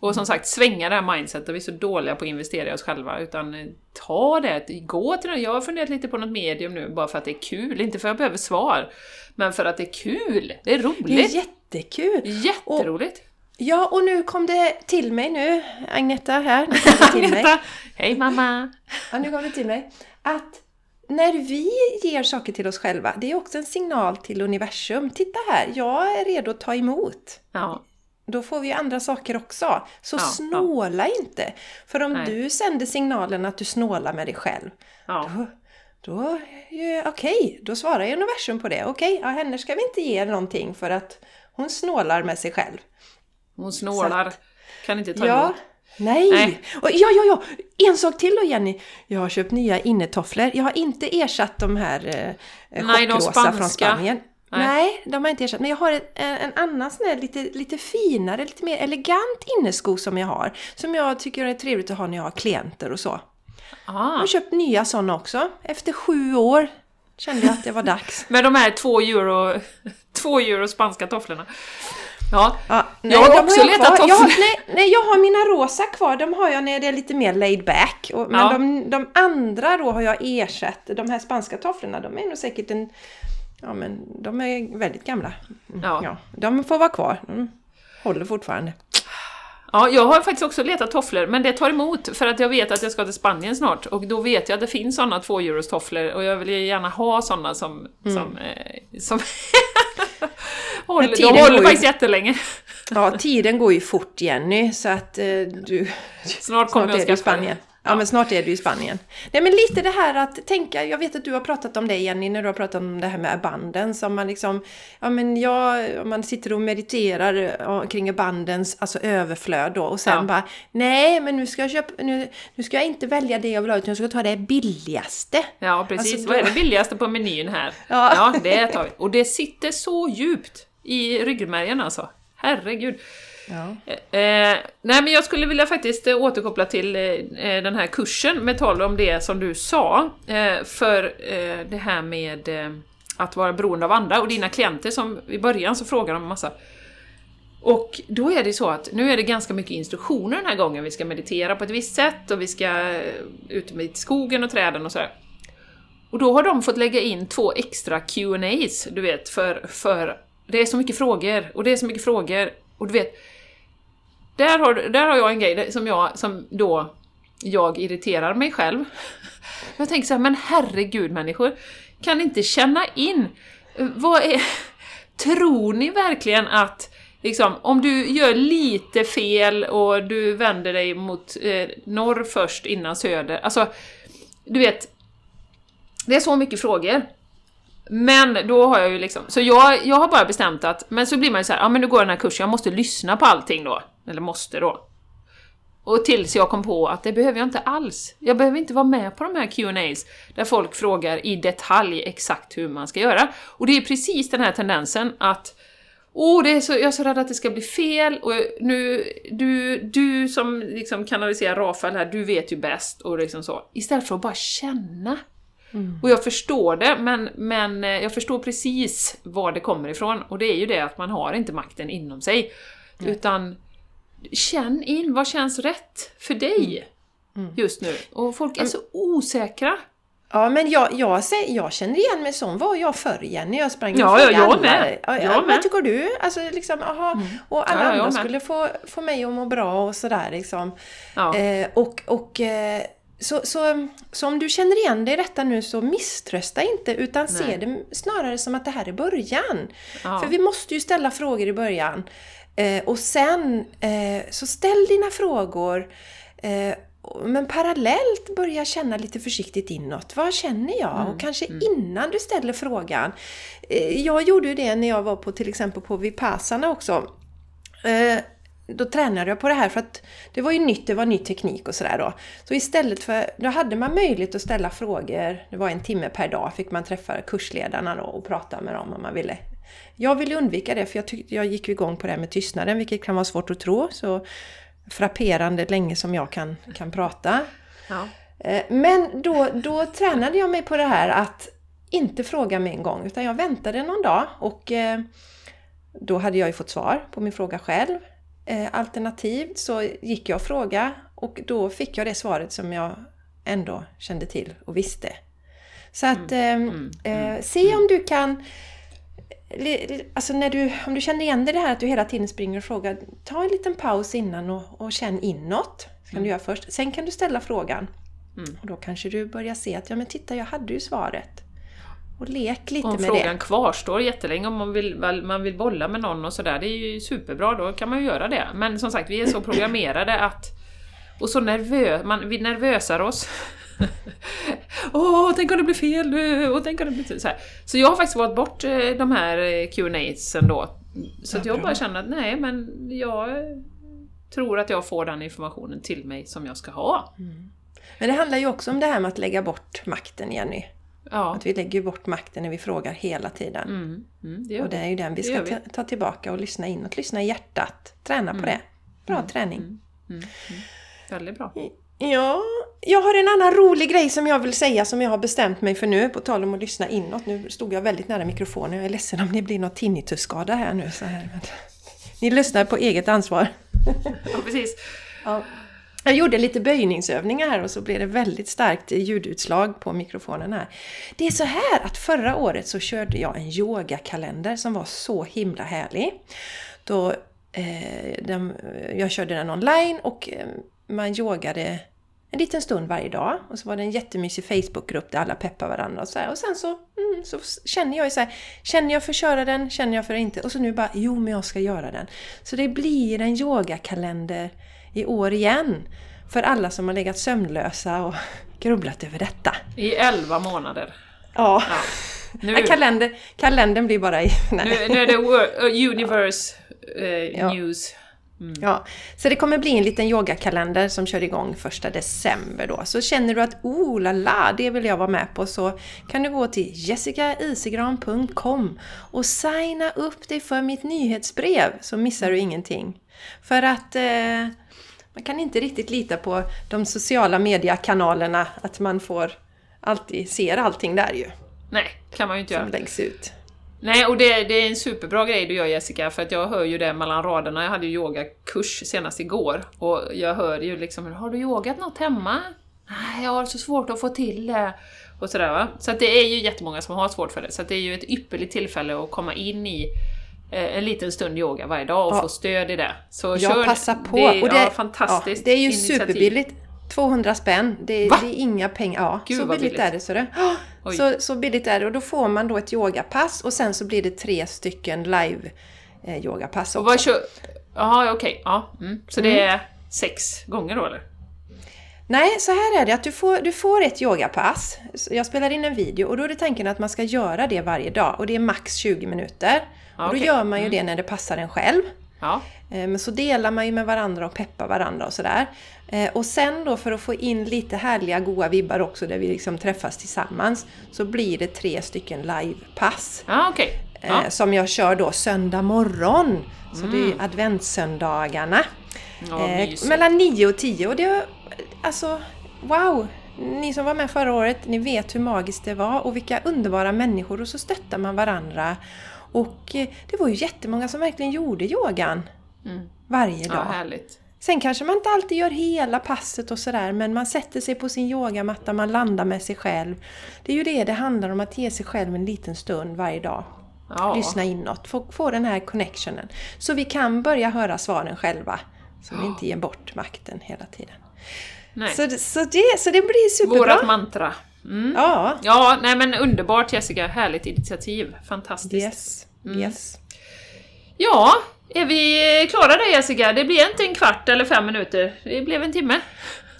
Och som sagt, svänga det här mindsetet, vi är så dåliga på att investera i oss själva, utan eh, ta det, gå till något. Jag har funderat lite på något medium nu, bara för att det är kul, inte för att jag behöver svar, men för att det är kul, det är roligt. Det är jättekul! Jätteroligt! Ja, och nu kom det till mig nu, Agneta här, nu kom det till mig. Agneta! Hej mamma! Ja, nu kom det till mig. Att när vi ger saker till oss själva, det är också en signal till universum. Titta här, jag är redo att ta emot. Ja, Då får vi andra saker också. Så Ja, snåla inte! För om Nej. du sänder signalen att du snålar med dig själv, ja. då, då ja, okej, då svarar ju universum på det. Okej, ja, henne ska vi inte ge någonting för att hon snålar med sig själv. Hon snålar, kan inte ta Ja. emot. Nej. Nej. Och ja, ja, ja! En sak till då Jenny! Jag har köpt nya innetofflor. Jag har inte ersatt de här eh, Nej, de chockrosa spanska. från Spanien. Nej. Nej. de har jag inte ersatt. Men jag har en, en annan sån här lite, lite finare, lite mer elegant innesko som jag har. Som jag tycker är trevligt att ha när jag har klienter och så. Jag Ah. har köpt nya sådana också. Efter sju år kände jag att det var dags. Med de här två euro, två euro spanska tofflorna. Ja, Ja, Jag har också jag letat tofflor. Jag, har- nej, nej, jag har mina rosa kvar. De har jag när det är lite mer laid back. Och, men Ja. de, de andra då har jag ersatt. De här spanska tofflorna, de är nog säkert en... Ja, men de är väldigt gamla. Mm, Ja. Ja, de får vara kvar. De håller fortfarande. Ja, jag har faktiskt också letat tofflor, men det tar emot för att jag vet att jag ska till Spanien snart och då vet jag att det finns sådana två euros tofflor och jag vill gärna ha sådana som... som, eh, som håller, de håller ju. faktiskt jättelänge. Ja, tiden går ju fort Jenny, så att eh, du... Snart kommer Snart jag skaffa Spanien. Ja, men snart är du i Spanien. Nej, men lite det här att tänka, jag vet att du har pratat om det Jenny, när du har pratat om det här med abundance, om man liksom, ja men jag, om man sitter och mediterar kring abundance, alltså överflöd då, och sen Ja. bara, nej men nu ska jag köpa, nu, nu ska jag inte välja det jag vill ha, utan jag ska ta det billigaste. Ja, precis. Alltså, Vad är då- det billigaste på menyn här? Ja. ja, det tar vi. Och det sitter så djupt i ryggmärgen alltså. Herregud. Ja. Eh, eh, nej men jag skulle vilja faktiskt eh, återkoppla till eh, eh, den här kursen med tal om det som du sa. Eh, för eh, det här med eh, att vara beroende av andra och dina klienter som i början så frågar de en massa. Och då är det så att nu är det ganska mycket instruktioner den här gången. Vi ska meditera på ett visst sätt och vi ska ut i skogen och träden och sådär. Och då har de fått lägga in två extra Q&As, du vet, för, för det är så mycket frågor och det är så mycket frågor och du vet där har, där har jag en grej som jag, som då jag irriterar mig själv. Jag tänker så här, men herregud människor, kan ni inte känna in, vad är... Tror ni verkligen att liksom, om du gör lite fel och du vänder dig mot eh, norr först innan söder, alltså du vet, det är så mycket frågor. Men då har jag ju liksom, så jag, jag har bara bestämt att, men så blir man ju så här, ja men nu går den här kursen, jag måste lyssna på allting då. Eller måste då. Och tills jag kom på att det behöver jag inte alls. Jag behöver inte vara med på de här Q&As där folk frågar i detalj exakt hur man ska göra. Och det är precis den här tendensen att Åh, det är så, jag är så rädd att det ska bli fel och nu, du, du som liksom kanaliserar Rafael här, du vet ju bäst och liksom så. Istället för att bara känna. Och jag förstår det, men, men eh, jag förstår precis var det kommer ifrån. Och det är ju det att man har inte makten inom sig. Utan känn in, vad känns rätt för dig just nu? Och folk är så osäkra. Ja, men jag, jag, jag känner igen mig, sån var jag förr igen när jag sprang Ja, ja, jag alla. med. Ja, Jag ja, med. Mm. Vad tycker du? Alltså liksom, aha. Och alla Ja, andra skulle få, få mig att må bra och sådär liksom. Ja. Eh, och och eh, så, så, så om du känner igen dig i detta nu så misströsta inte utan se det snarare som att det här är början. Ja. För vi måste ju ställa frågor i början. Eh, och sen eh, så ställ dina frågor eh, men parallellt börja känna lite försiktigt inåt. Vad känner jag? Mm, Och kanske innan du ställer frågan. Eh, jag gjorde ju det när jag var på till exempel på Vipassana också. Då tränade jag på det här för att det var ju nytt, det var ny teknik och sådär då. Så istället för, då hade man möjlighet att ställa frågor, det var en timme per dag, fick man träffa kursledarna då och prata med dem om man ville. Jag ville undvika det för jag, tyckte, jag gick ju igång på det här med tystnaden, vilket kan vara svårt att tro. Så frapperande länge som jag kan, kan prata. Ja. Eh, Men då, då tränade jag mig på det här att inte fråga med en gång utan jag väntade någon dag och eh, då hade jag ju fått svar på min fråga själv. Eh, Alternativt så gick jag och frågade och då fick jag det svaret som jag ändå kände till och visste. Så att eh, eh, se om du kan Alltså när du, om du känner igen dig i det här att du hela tiden springer och frågar, ta en liten paus innan och, och känn inåt. Kan du göra först. Sen kan du ställa frågan. Och då kanske du börjar se att, ja men titta jag hade ju svaret. Och lek lite Om med frågan det. kvarstår jättelänge, om man vill, väl- man vill bolla med någon och sådär, det är ju superbra, då kan man ju göra det. Men som sagt, vi är så programmerade att... Och så nervö, man, vi nervösar oss. Åh, tänk om det blir fel nu! Och tänk om det blir. Så, här. så jag har faktiskt valt bort eh, de här eh, Q&As ändå. Så att jag bara känner att nej, men jag tror att jag får den informationen till mig som jag ska ha. Men det handlar ju också om det här med att lägga bort makten, Jenny. Ja, Att vi lägger bort makten när vi frågar hela tiden. mm, mm, det Och det är ju den vi ska vi. ta, tillbaka och lyssna inåt. Lyssna i hjärtat. Träna på det. Bra träning. väldigt bra. Ja, jag har en annan rolig grej som jag vill säga som jag har bestämt mig för nu, på tal om att lyssna inåt. Nu stod jag väldigt nära mikrofonen, jag är ledsen om det blir något tinnitusskada här nu. Så här. Ni lyssnar på eget ansvar. Ja, precis. Ja. Jag gjorde lite böjningsövningar här och så blev det väldigt starkt ljudutslag på mikrofonen här. Det är så här att förra året så körde jag en yogakalender som var så himla härlig. Då, eh, den, jag körde den online och eh, man yogade en liten stund varje dag. Och så var det en jättemysig Facebookgrupp där alla peppar varandra och så här. Och sen så, mm, så känner jag ju så här, känner jag för att köra den, känner jag för att inte? Och så nu bara, jo men jag ska göra den. Så det blir en yogakalender i år igen. För alla som har legat sömnlösa och grubblat över detta. I 11 månader. Ja, Ja. Nu, ja kalender, kalendern blir bara i... Nej. nu, nu är det uh, Universe eh, Ja. News. Ja, så det kommer bli en liten yogakalender som kör igång första december då. Så känner du att oh la la, det vill jag vara med på så kan du gå till jessicaisigran.com och signa upp dig för mitt nyhetsbrev så missar du ingenting. För att eh, man kan inte riktigt lita på de sociala mediekanalerna att man får alltid ser allting där ju Nej, kan man ju inte göra. som läggs ut. Nej, och det, det är en superbra grej du gör Jessica, för att jag hör ju det mellan raderna. Jag hade ju yogakurs senast igår, och jag hör ju liksom Har du yogat något hemma? Nej, jag har så svårt att få till det. Och sådär va. Så att det är ju jättemånga som har svårt för det, så att det är ju ett ypperligt tillfälle att komma in i en liten stund yoga varje dag och Ja. få stöd i det. Så Jag kör, passar på! Det, och det, ja, fantastiskt ja, det är ju initiativ. superbilligt. 200 spänn, det, är- det är inga pengar. Ja, Gud, så billigt, billigt. är det. Så, det. Så, så billigt är det. Och då får man då ett yogapass och sen så blir det tre stycken live eh, yogapass Och också. vad kör... Jaha, okej. Ja. Mm. Så det är sex gånger då eller? Nej, så här är det att du får, du får ett yogapass. Jag spelar in en video och då är det tanken att man ska göra det varje dag och det är max 20 minuter. Ja, och då okej. gör man ju det när det passar en själv. Ja. Eh, Men så delar man ju med varandra och peppar varandra och sådär. Eh, Och sen då för att få in lite härliga goa vibbar också där vi liksom träffas tillsammans så blir det tre stycken livepass. Okej. eh, Ja. Som jag kör då söndag morgon. Så det är adventssöndagarna. Ja, Eh, mellan 9 och 10 och det var alltså wow! Ni som var med förra året, ni vet hur magiskt det var och vilka underbara människor och så stöttar man varandra. Och eh, det var ju jättemånga som verkligen gjorde yogan Mm. varje Ja, dag. härligt. Sen kanske man inte alltid gör hela passet och sådär men man sätter sig på sin yogamatta, man landar med sig själv. Det är ju det det handlar om, att ge sig själv en liten stund varje dag. Ja. Lyssna inåt, få, få den här connectionen. Så vi kan börja höra svaren själva. Så vi inte ger bort makten hela tiden. Nej. Så, så, det, så det blir superbra. Vårat mantra. Mm. Ja, Ja, nej men underbart Jessica, härligt initiativ. Fantastiskt. yes, Mm. yes. Ja, är vi klara där Jessica? Det blir inte en kvart eller fem minuter, det blev en timme.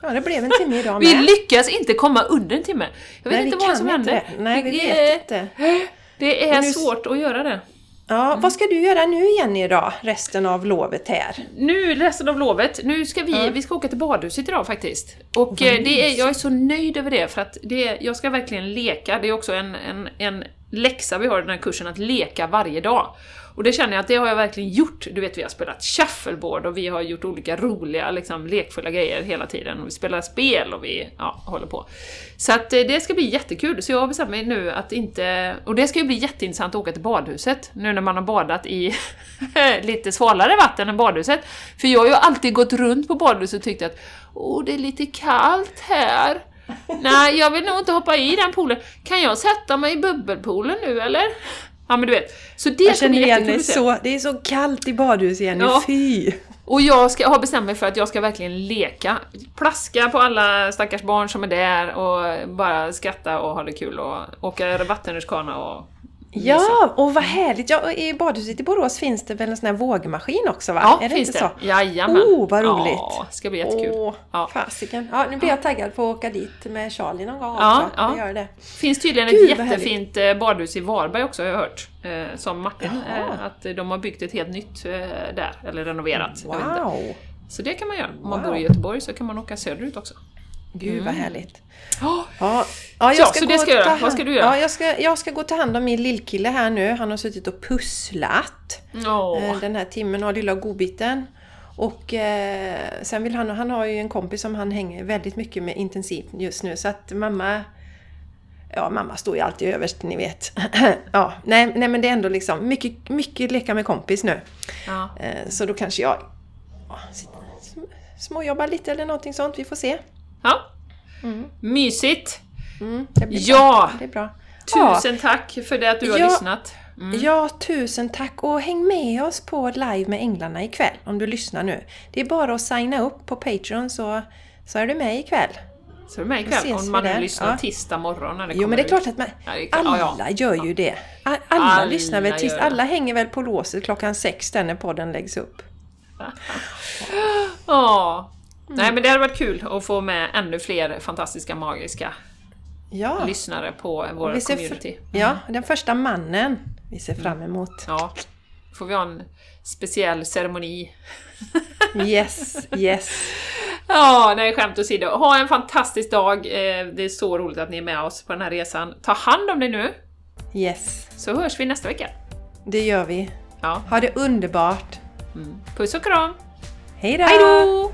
Ja, det blev en timme idag Vi med. lyckas inte komma under en timme. Jag vet Nej, inte vi vad som hände. det. Nej, vi det, vet inte. det är nu- svårt att göra det. Ja, vad ska du göra nu igen idag, resten av lovet här? Nu resten av lovet, nu ska vi, Ja. vi ska åka till badhuset idag faktiskt. Och eh, det är, jag är så nöjd över det för att det, jag ska verkligen leka. Det är också en, en, en läxa vi har i den här kursen, att leka varje dag. Och det känner jag att det har jag verkligen gjort. Du vet, vi har spelat shuffleboard och vi har gjort olika roliga, liksom, lekfulla grejer hela tiden. Och vi spelar spel och vi ja, håller på. Så att eh, det ska bli jättekul. Så jag har bestämt mig nu att inte... Och det ska ju bli jätteintressant att åka till badhuset, nu när man har badat i lite svalare vatten än badhuset. För jag har ju alltid gått runt på badhuset och tyckt att åh, det är lite kallt här. Nej, jag vill nog inte hoppa i den poolen. Kan jag sätta mig i bubbelpoolen nu eller? Ja men du vet. Så det Jag känner igen mig så, det är så kallt i badhuset Jenny, Ja. fy! Och jag ska, har bestämt mig för att jag ska verkligen leka. Plaska på alla stackars barn som är där och bara skratta och ha det kul och åka vattenrutschkana och. Ja, och vad härligt! Ja, I badhuset i Borås finns det väl en sån här vågmaskin också va? Ja, är det finns inte det. så? Jajamän. Oh, vad roligt! Ja, ska bli jättekul. Åh, Ja. fasiken. Ja, nu blir jag taggad på att åka dit med Charlie någon gång Ja, också. ja. Gör det. finns tydligen Gud, ett jättefint eh, badhus i Varberg också har jag hört. Eh, som Martin, Jaha. eh, att de har byggt ett helt nytt där, eller renoverat. Wow! Så det kan man göra. Om man Wow. bor i Göteborg så kan man åka söderut också. Gud vad härligt. Oh, Ja, ja, Ja, så gå det ska jag göra. Vad ska du göra? Ja, jag ska, jag ska gå ta hand om min lillkille här nu. Han har suttit och pusslat eh, den här timmen och lilla godbiten. Och eh, sen vill han, han har ju en kompis som han hänger väldigt mycket med intensivt just nu så att mamma Ja, mamma står ju alltid överst, ni vet. ja, nej, nej, men det är ändå liksom mycket, mycket leka med kompis nu. Ja. Eh, så då kanske jag ja, småjobbar lite eller någonting sånt, vi får se. Ja. Mysigt! Mm, det blir Ja! bra. Det är bra. Ja, Tusen tack för det att du har Ja. lyssnat. Mm. Ja, tusen tack och häng med oss på Live med Änglarna ikväll om du lyssnar nu. Det är bara att signa upp på Patreon så, så är du med ikväll. Så är du med ikväll om man nu lyssnar Ja. tisdag morgon när det Jo kommer men det är ut. klart att man, alla gör ju det. Alla, Alla lyssnar väl det. alla hänger väl på låset klockan sex där när podden läggs upp. Ja. Mm. Nej men det hade varit kul att få med ännu fler fantastiska, magiska Ja, lyssnare på vår vi community. ja den första mannen vi ser fram emot. Ja. Får vi ha en speciell ceremoni. Yes, yes. Ja, nej skämt åsido. Ha en fantastisk dag. Eh, Det är så roligt att ni är med oss på den här resan. Ta hand om dig nu, Yes, så hörs vi nästa vecka. det gör vi. Ja. Ha det underbart. Mm. Puss och kram! Hej då!